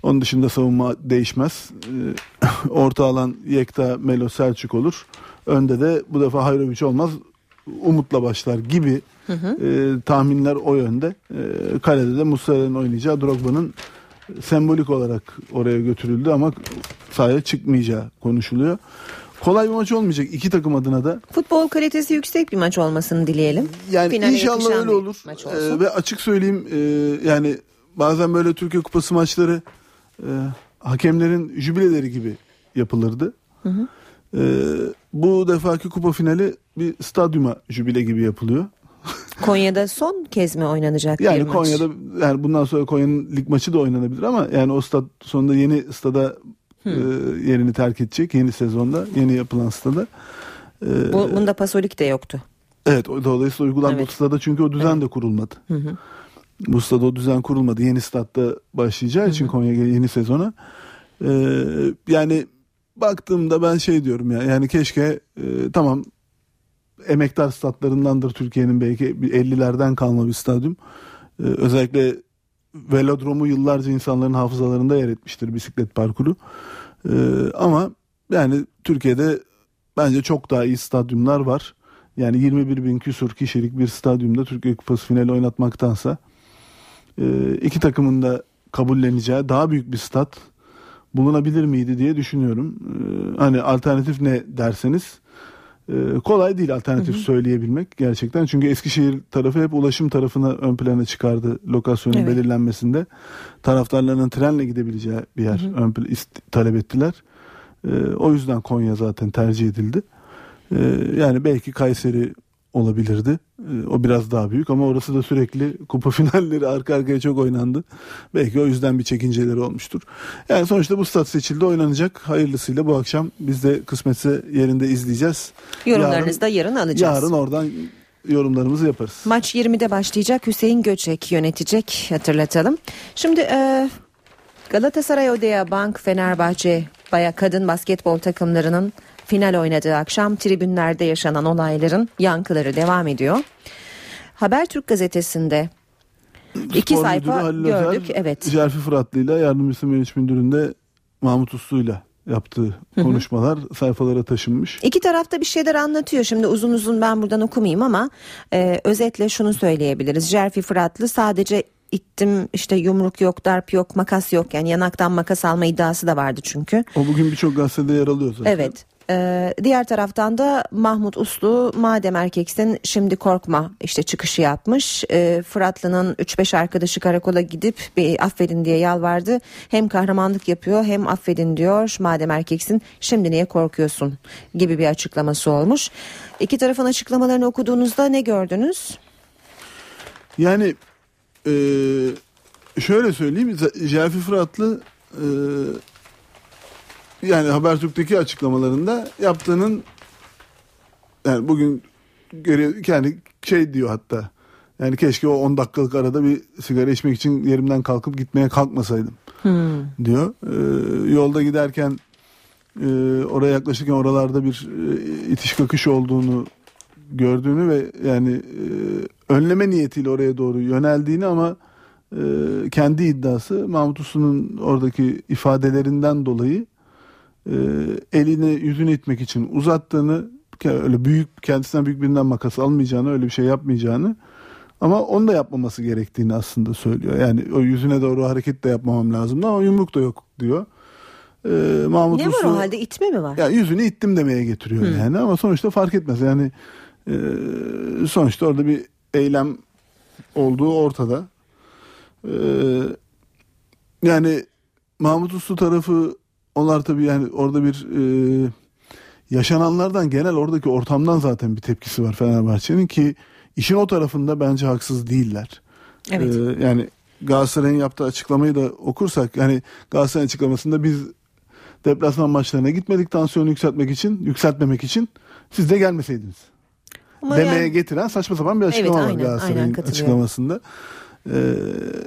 onun dışında savunma değişmez. E, (laughs) orta alan Yekta Melo Selçuk olur. Önde de bu defa Hayroviç olmaz. Umut'la başlar gibi Hı hı. e, tahminler o yönde. E, kalede de Muslera'nın oynayacağı Drogba'nın sembolik olarak oraya götürüldü ama sahaya çıkmayacağı konuşuluyor. Kolay bir maç olmayacak iki takım adına da. Futbol kalitesi yüksek bir maç olmasını dileyelim. Yani Finale inşallah öyle bir olur. Ee, ve açık söyleyeyim e, yani bazen böyle Türkiye Kupası maçları e, hakemlerin jübileleri gibi yapılırdı. Hı hı. E, bu defaki kupa finali bir stadyuma jübile gibi yapılıyor. Konya'da son kez mi oynanacak bir Yani maç? Konya'da yani bundan sonra Konya'nın lig maçı da oynanabilir ama yani o stat sonunda yeni stada e, yerini terk edecek yeni sezonda yeni yapılan stada. E, Bu, bunda Pasolik de yoktu. Evet dolayısıyla uygulan Evet. stada çünkü o düzen de kurulmadı. Hı hı. Bu stada o düzen kurulmadı. Yeni statta başlayacağı için Konya yeni sezona. Ee, yani baktığımda ben şey diyorum ya yani keşke e, tamam emektar statlarındandır Türkiye'nin belki bir 50'lerden kalma bir stadyum. Ee, özellikle velodromu yıllarca insanların hafızalarında yer etmiştir bisiklet parkuru. Ee, ama yani Türkiye'de bence çok daha iyi stadyumlar var. Yani 21 bin küsur kişilik bir stadyumda Türkiye Kupası finali oynatmaktansa e, iki takımın da kabulleneceği daha büyük bir stat bulunabilir miydi diye düşünüyorum. E, hani alternatif ne derseniz kolay değil alternatif söyleyebilmek gerçekten. Çünkü Eskişehir tarafı hep ulaşım tarafına ön plana çıkardı lokasyonun Evet. belirlenmesinde. Taraftarlarının trenle gidebileceği bir yer ön pla- ist- talep ettiler. E, o yüzden Konya zaten tercih edildi. E, yani belki Kayseri olabilirdi. E, o biraz daha büyük ama orası da sürekli kupa (laughs) finalleri arka arkaya çok oynandı. Belki o yüzden bir çekinceleri olmuştur. Yani sonuçta bu stat seçildi oynanacak. Hayırlısıyla bu akşam biz de kısmetse yerinde izleyeceğiz. Yorumlarınızı da yarın alacağız. Yarın oradan yorumlarımızı yaparız. Maç 20'de başlayacak. Hüseyin Göçek yönetecek hatırlatalım. Şimdi e, Galatasaray Odeya Bank Fenerbahçe Baya kadın basketbol takımlarının final oynadığı akşam tribünlerde yaşanan olayların yankıları devam ediyor. Habertürk gazetesinde iki Spor sayfa Halil Özer, gördük. Evet. Cerfi Fıratlı'yla yardımcısı Meriç Müdürü'nde Mahmut Uslu'yla yaptığı konuşmalar sayfalara taşınmış. İki tarafta bir şeyler anlatıyor. Şimdi uzun uzun ben buradan okumayayım ama e, özetle şunu söyleyebiliriz. Jerfi Fıratlı sadece ittim işte yumruk yok, darp yok, makas yok. Yani yanaktan makas alma iddiası da vardı çünkü. O bugün birçok gazetede yer alıyor zaten. Evet. Ee, diğer taraftan da Mahmut Uslu madem erkeksin şimdi korkma işte çıkışı yapmış. Ee, Fıratlı'nın 3-5 arkadaşı karakola gidip bir affedin diye yalvardı. Hem kahramanlık yapıyor hem affedin diyor madem erkeksin şimdi niye korkuyorsun gibi bir açıklaması olmuş. İki tarafın açıklamalarını okuduğunuzda ne gördünüz? Yani e, şöyle söyleyeyim. Cerfi Fıratlı e, yani Habertürk'teki açıklamalarında yaptığının yani bugün göre, yani şey diyor hatta yani keşke o 10 dakikalık arada bir sigara içmek için yerimden kalkıp gitmeye kalkmasaydım diyor. E, yolda giderken e, oraya yaklaşırken oralarda bir e, itiş kakış olduğunu gördüğünü ve yani e, önleme niyetiyle oraya doğru yöneldiğini ama e, kendi iddiası Mahmut Uslu'nun oradaki ifadelerinden dolayı e, elini yüzünü itmek için uzattığını öyle büyük kendisinden büyük birinden makas almayacağını öyle bir şey yapmayacağını ama onu da yapmaması gerektiğini aslında söylüyor. Yani o yüzüne doğru hareket de yapmamam lazım ama yumruk da yok diyor. E, Mahmut ne var Uslu- o halde itme mi var? ya yüzünü ittim demeye getiriyor Hı. yani ama sonuçta fark etmez. Yani e, sonuçta orada bir eylem olduğu ortada. E, yani Mahmut Uslu tarafı onlar tabii yani orada bir e, yaşananlardan genel oradaki ortamdan zaten bir tepkisi var Fenerbahçe'nin ki işin o tarafında bence haksız değiller. Evet. E, yani Galatasaray'ın yaptığı açıklamayı da okursak yani Galatasaray açıklamasında biz deplasman maçlarına gitmedik tansiyonu yükseltmek için, yükseltmemek için. Siz de gelmeseydiniz. Ama demeye yani- getiren saçma sapan bir açıklama Evet, var aynen, aynen Galatasaray'ın katılıyorum. açıklamasında. Ee,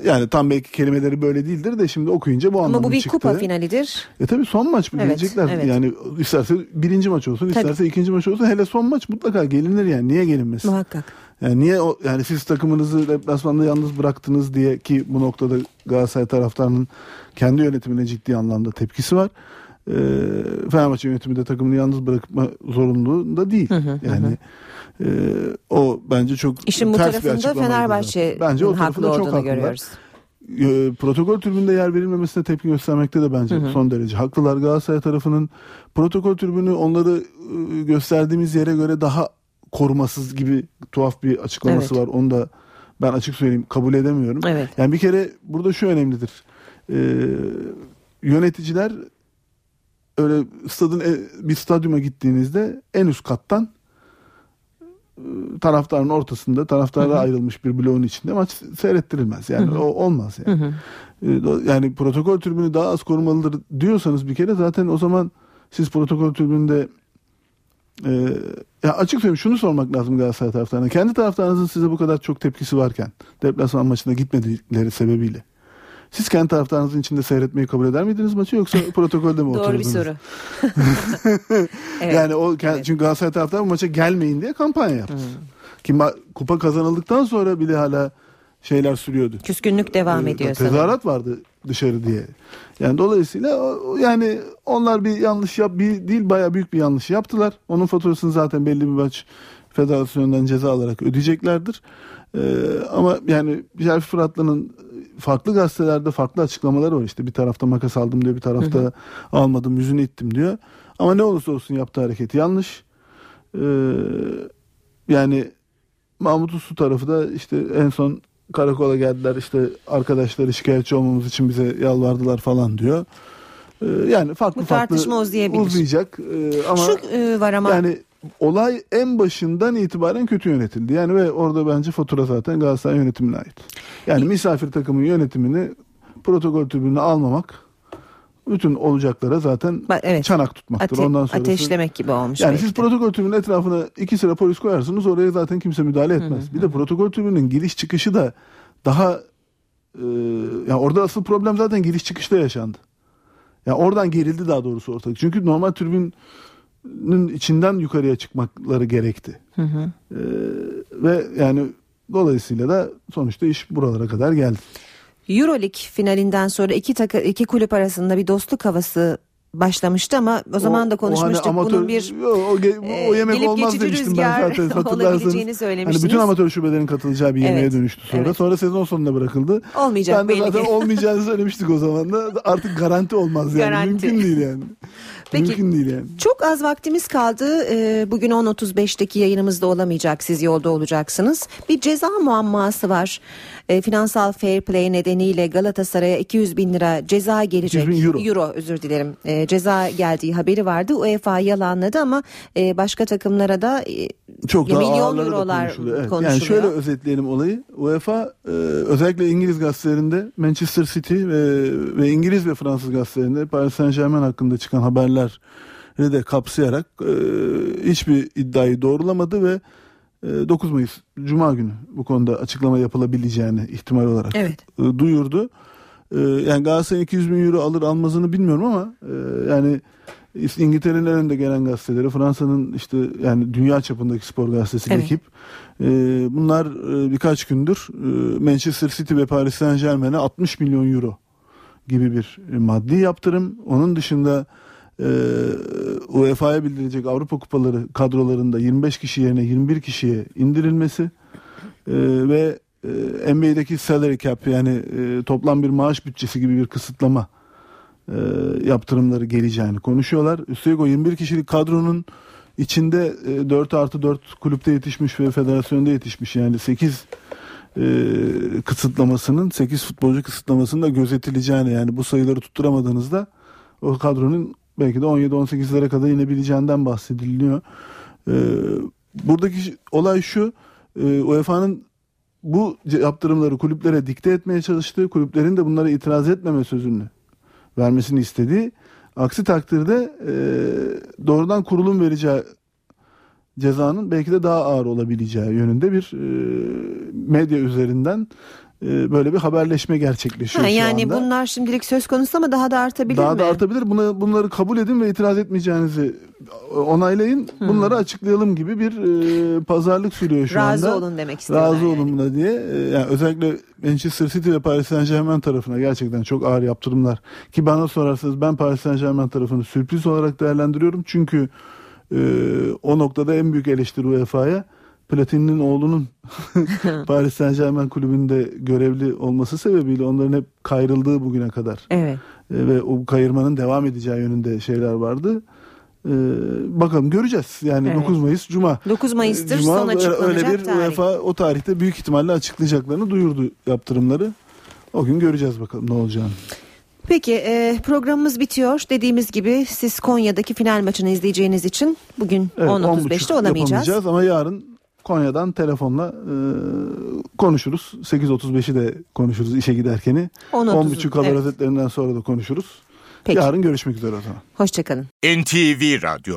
yani tam belki kelimeleri böyle değildir de şimdi okuyunca bu anlamda Ama bu bir çıktı. kupa finalidir. E tabii son maç mı Evet, gelecekler? evet. Yani isterse birinci maç olsun, Tabii. isterse ikinci maç olsun. Hele son maç mutlaka gelinir yani. Niye gelinmesin? Muhakkak. Yani niye o, yani siz takımınızı deplasmanda yalnız bıraktınız diye ki bu noktada Galatasaray taraftarının kendi yönetimine ciddi anlamda tepkisi var. Ee, Fenerbahçe yönetimi de takımını yalnız bırakma zorunluluğunda değil. yani e, o bence çok İşin bu ters tarafında Fenerbahçe bence o haklı tarafında çok olduğunu haklılar. görüyoruz. E, protokol tribünde yer verilmemesine tepki göstermekte de bence Hı hı. son derece haklılar. Galatasaray tarafının protokol tribünü onları e, gösterdiğimiz yere göre daha korumasız gibi tuhaf bir açıklaması Evet. var. Onu da ben açık söyleyeyim kabul edemiyorum. Evet. Yani bir kere burada şu önemlidir. E, yöneticiler öyle stadın e- bir stadyuma gittiğinizde en üst kattan taraftarın ortasında taraftara Hı hı. ayrılmış bir bloğun içinde maç seyrettirilmez. Yani Hı hı. o olmaz yani. Hı hı. E, Yani protokol tribünü daha az korumalıdır diyorsanız bir kere zaten o zaman siz protokol tribünde e, ya açık söyleyeyim şunu sormak lazım Galatasaray taraftarına. Kendi taraftarınızın size bu kadar çok tepkisi varken deplasman maçına gitmedikleri sebebiyle siz kendi taraftarınızın içinde seyretmeyi kabul eder miydiniz maçı yoksa (laughs) protokolde mi Doğru bir soru. (laughs) Evet. Yani o kend- çünkü Galatasaray taraftarı bu maça gelmeyin diye kampanya yaptı. Ki ma- kupa kazanıldıktan sonra bile hala şeyler sürüyordu. Küskünlük devam Ee, ediyor. Tezahürat vardı dışarı diye. Yani dolayısıyla o- yani onlar bir yanlış yap bir değil bayağı büyük bir yanlış yaptılar. Onun faturasını zaten belli bir maç federasyondan ceza alarak ödeyeceklerdir. Ee, ama yani Şerif Fıratlı'nın farklı gazetelerde farklı açıklamaları var. İşte bir tarafta makas aldım diyor, bir tarafta Hı hı. almadım yüzünü ittim diyor. Ama ne olursa olsun yaptığı hareket yanlış. Ee, yani Mahmut Uslu tarafı da işte en son karakola geldiler işte arkadaşları şikayetçi olmamız için bize yalvardılar falan diyor. Ee, yani farklı Bu farklı tartışma uzayabilir. uzayacak. Ee, ama Şu e, var ama yani olay en başından itibaren kötü yönetildi. Yani ve orada bence fatura zaten Galatasaray yönetimine ait. Yani misafir takımın yönetimini protokol tribününe almamak bütün olacaklara zaten çanak tutmaktır. ate- Ondan sonrası ateşlemek gibi olmuş. yani belki siz protokol tribünün etrafına iki sıra polis koyarsınız oraya zaten kimse müdahale etmez. Bir de protokol tribünün giriş çıkışı da daha e, ya orada asıl problem zaten giriş çıkışta yaşandı. Ya oradan gerildi daha doğrusu ortalık. Çünkü normal tribünün içinden yukarıya çıkmakları gerekti. Hı hı. E, ve yani dolayısıyla da sonuçta iş buralara kadar geldi. Euroleague finalinden sonra iki takı, iki kulüp arasında bir dostluk havası başlamıştı ama o zaman da O- o hani konuşmuştuk amatör- bunun bir o, ge- o e, yemek gelip olmaz demiştim ben (laughs) zaten hatırlarsanız. Hani bütün amatör şubelerin katılacağı bir yemeğe Evet, dönüştü sonra. evet. Sonra sezon sonuna bırakıldı. Olmayacak ben de belli zaten ki. olmayacağını söylemiştik o zaman da. Artık garanti olmaz yani. Garanti. Mümkün değil yani. (laughs) Peki, Mümkün değil yani. Çok az vaktimiz kaldı. Ee, Bugün 10.35'teki yayınımızda olamayacak. Siz yolda olacaksınız. Bir ceza muamması var. Ee, Finansal fair play nedeniyle Galatasaray'a 200 bin lira ceza gelecek. 200 bin euro. özür dilerim. Ee, Ceza geldiği haberi vardı. UEFA yalanladı ama e, başka takımlara da e, Çok ya milyon ağırları da eurolar konuşuluyor. Evet. konuşuluyor. Yani şöyle özetleyelim olayı. UEFA e, özellikle İngiliz gazetelerinde Manchester City ve, ve İngiliz ve Fransız gazetelerinde Paris Saint Germain hakkında çıkan haberleri de kapsayarak e, hiçbir iddiayı doğrulamadı ve e, 9 Mayıs Cuma günü bu konuda açıklama yapılabileceğini ihtimal olarak Evet. e, duyurdu. E, yani Galatasaray'ın 200 bin euro alır almazını bilmiyorum ama e, yani İngiltere'nin en önde gelen gazeteleri, Fransa'nın işte yani dünya çapındaki spor gazetesi Evet. ekip. e, bunlar birkaç gündür Manchester City ve Paris Saint Germain'e 60 milyon euro gibi bir maddi yaptırım. Onun dışında e, UEFA'ya bildirilecek Avrupa Kupaları kadrolarında 25 kişi yerine 21 kişiye indirilmesi e, ve e, NBA'deki salary cap yani e, toplam bir maaş bütçesi gibi bir kısıtlama e, yaptırımları geleceğini konuşuyorlar. Üstelik o 21 kişilik kadronun içinde e, 4 artı 4 kulüpte yetişmiş ve federasyonda yetişmiş yani 8 e, kısıtlamasının 8 futbolcu kısıtlamasının da gözetileceğini yani bu sayıları tutturamadığınızda o kadronun belki de 17-18'lere kadar inebileceğinden bahsediliyor. E, buradaki olay şu e, UEFA'nın bu yaptırımları kulüplere dikte etmeye çalıştığı kulüplerin de bunlara itiraz etmeme sözünü vermesini istediği Aksi takdirde e, doğrudan kurulun vereceği cezanın belki de daha ağır olabileceği yönünde bir e, medya üzerinden böyle bir haberleşme gerçekleşiyor Ha, şu yani anda. bunlar şimdilik söz konusu ama daha da artabilir Daha mi? da artabilir. Buna, bunları kabul edin ve itiraz etmeyeceğinizi onaylayın. Hmm. Bunları açıklayalım gibi bir e, pazarlık sürüyor şu Razı anda. olun demek istiyorlar Razı olun buna diye. E, yani özellikle Manchester City ve Paris Saint Germain tarafına gerçekten çok ağır yaptırımlar. Ki bana sorarsanız ben Paris Saint Germain tarafını sürpriz olarak değerlendiriyorum. Çünkü e, o noktada en büyük eleştiri UEFA'ya Platini'nin oğlunun (laughs) Paris Saint Germain kulübünde görevli olması sebebiyle onların hep kayrıldığı bugüne kadar. Evet. E, ve o kayırmanın devam edeceği yönünde şeyler vardı. E, bakalım göreceğiz. Yani Evet. 9 Mayıs Cuma. 9 Mayıs'tır E, Cuma son açıklanacak Öyle bir tarih. UEFA o tarihte büyük ihtimalle açıklayacaklarını duyurdu yaptırımları. O gün göreceğiz bakalım ne olacağını. Peki e, programımız bitiyor. Dediğimiz gibi siz Konya'daki final maçını izleyeceğiniz için bugün Evet, 10.35'te 10.30 olamayacağız. yapamayacağız ama yarın Konya'dan telefonla e, konuşuruz. 8.35'i de konuşuruz işe giderkeni. 10.30'u, 10.30 haber evet. özetlerinden sonra da konuşuruz. Peki. Yarın görüşmek üzere o zaman. Hoşçakalın. NTV Radyo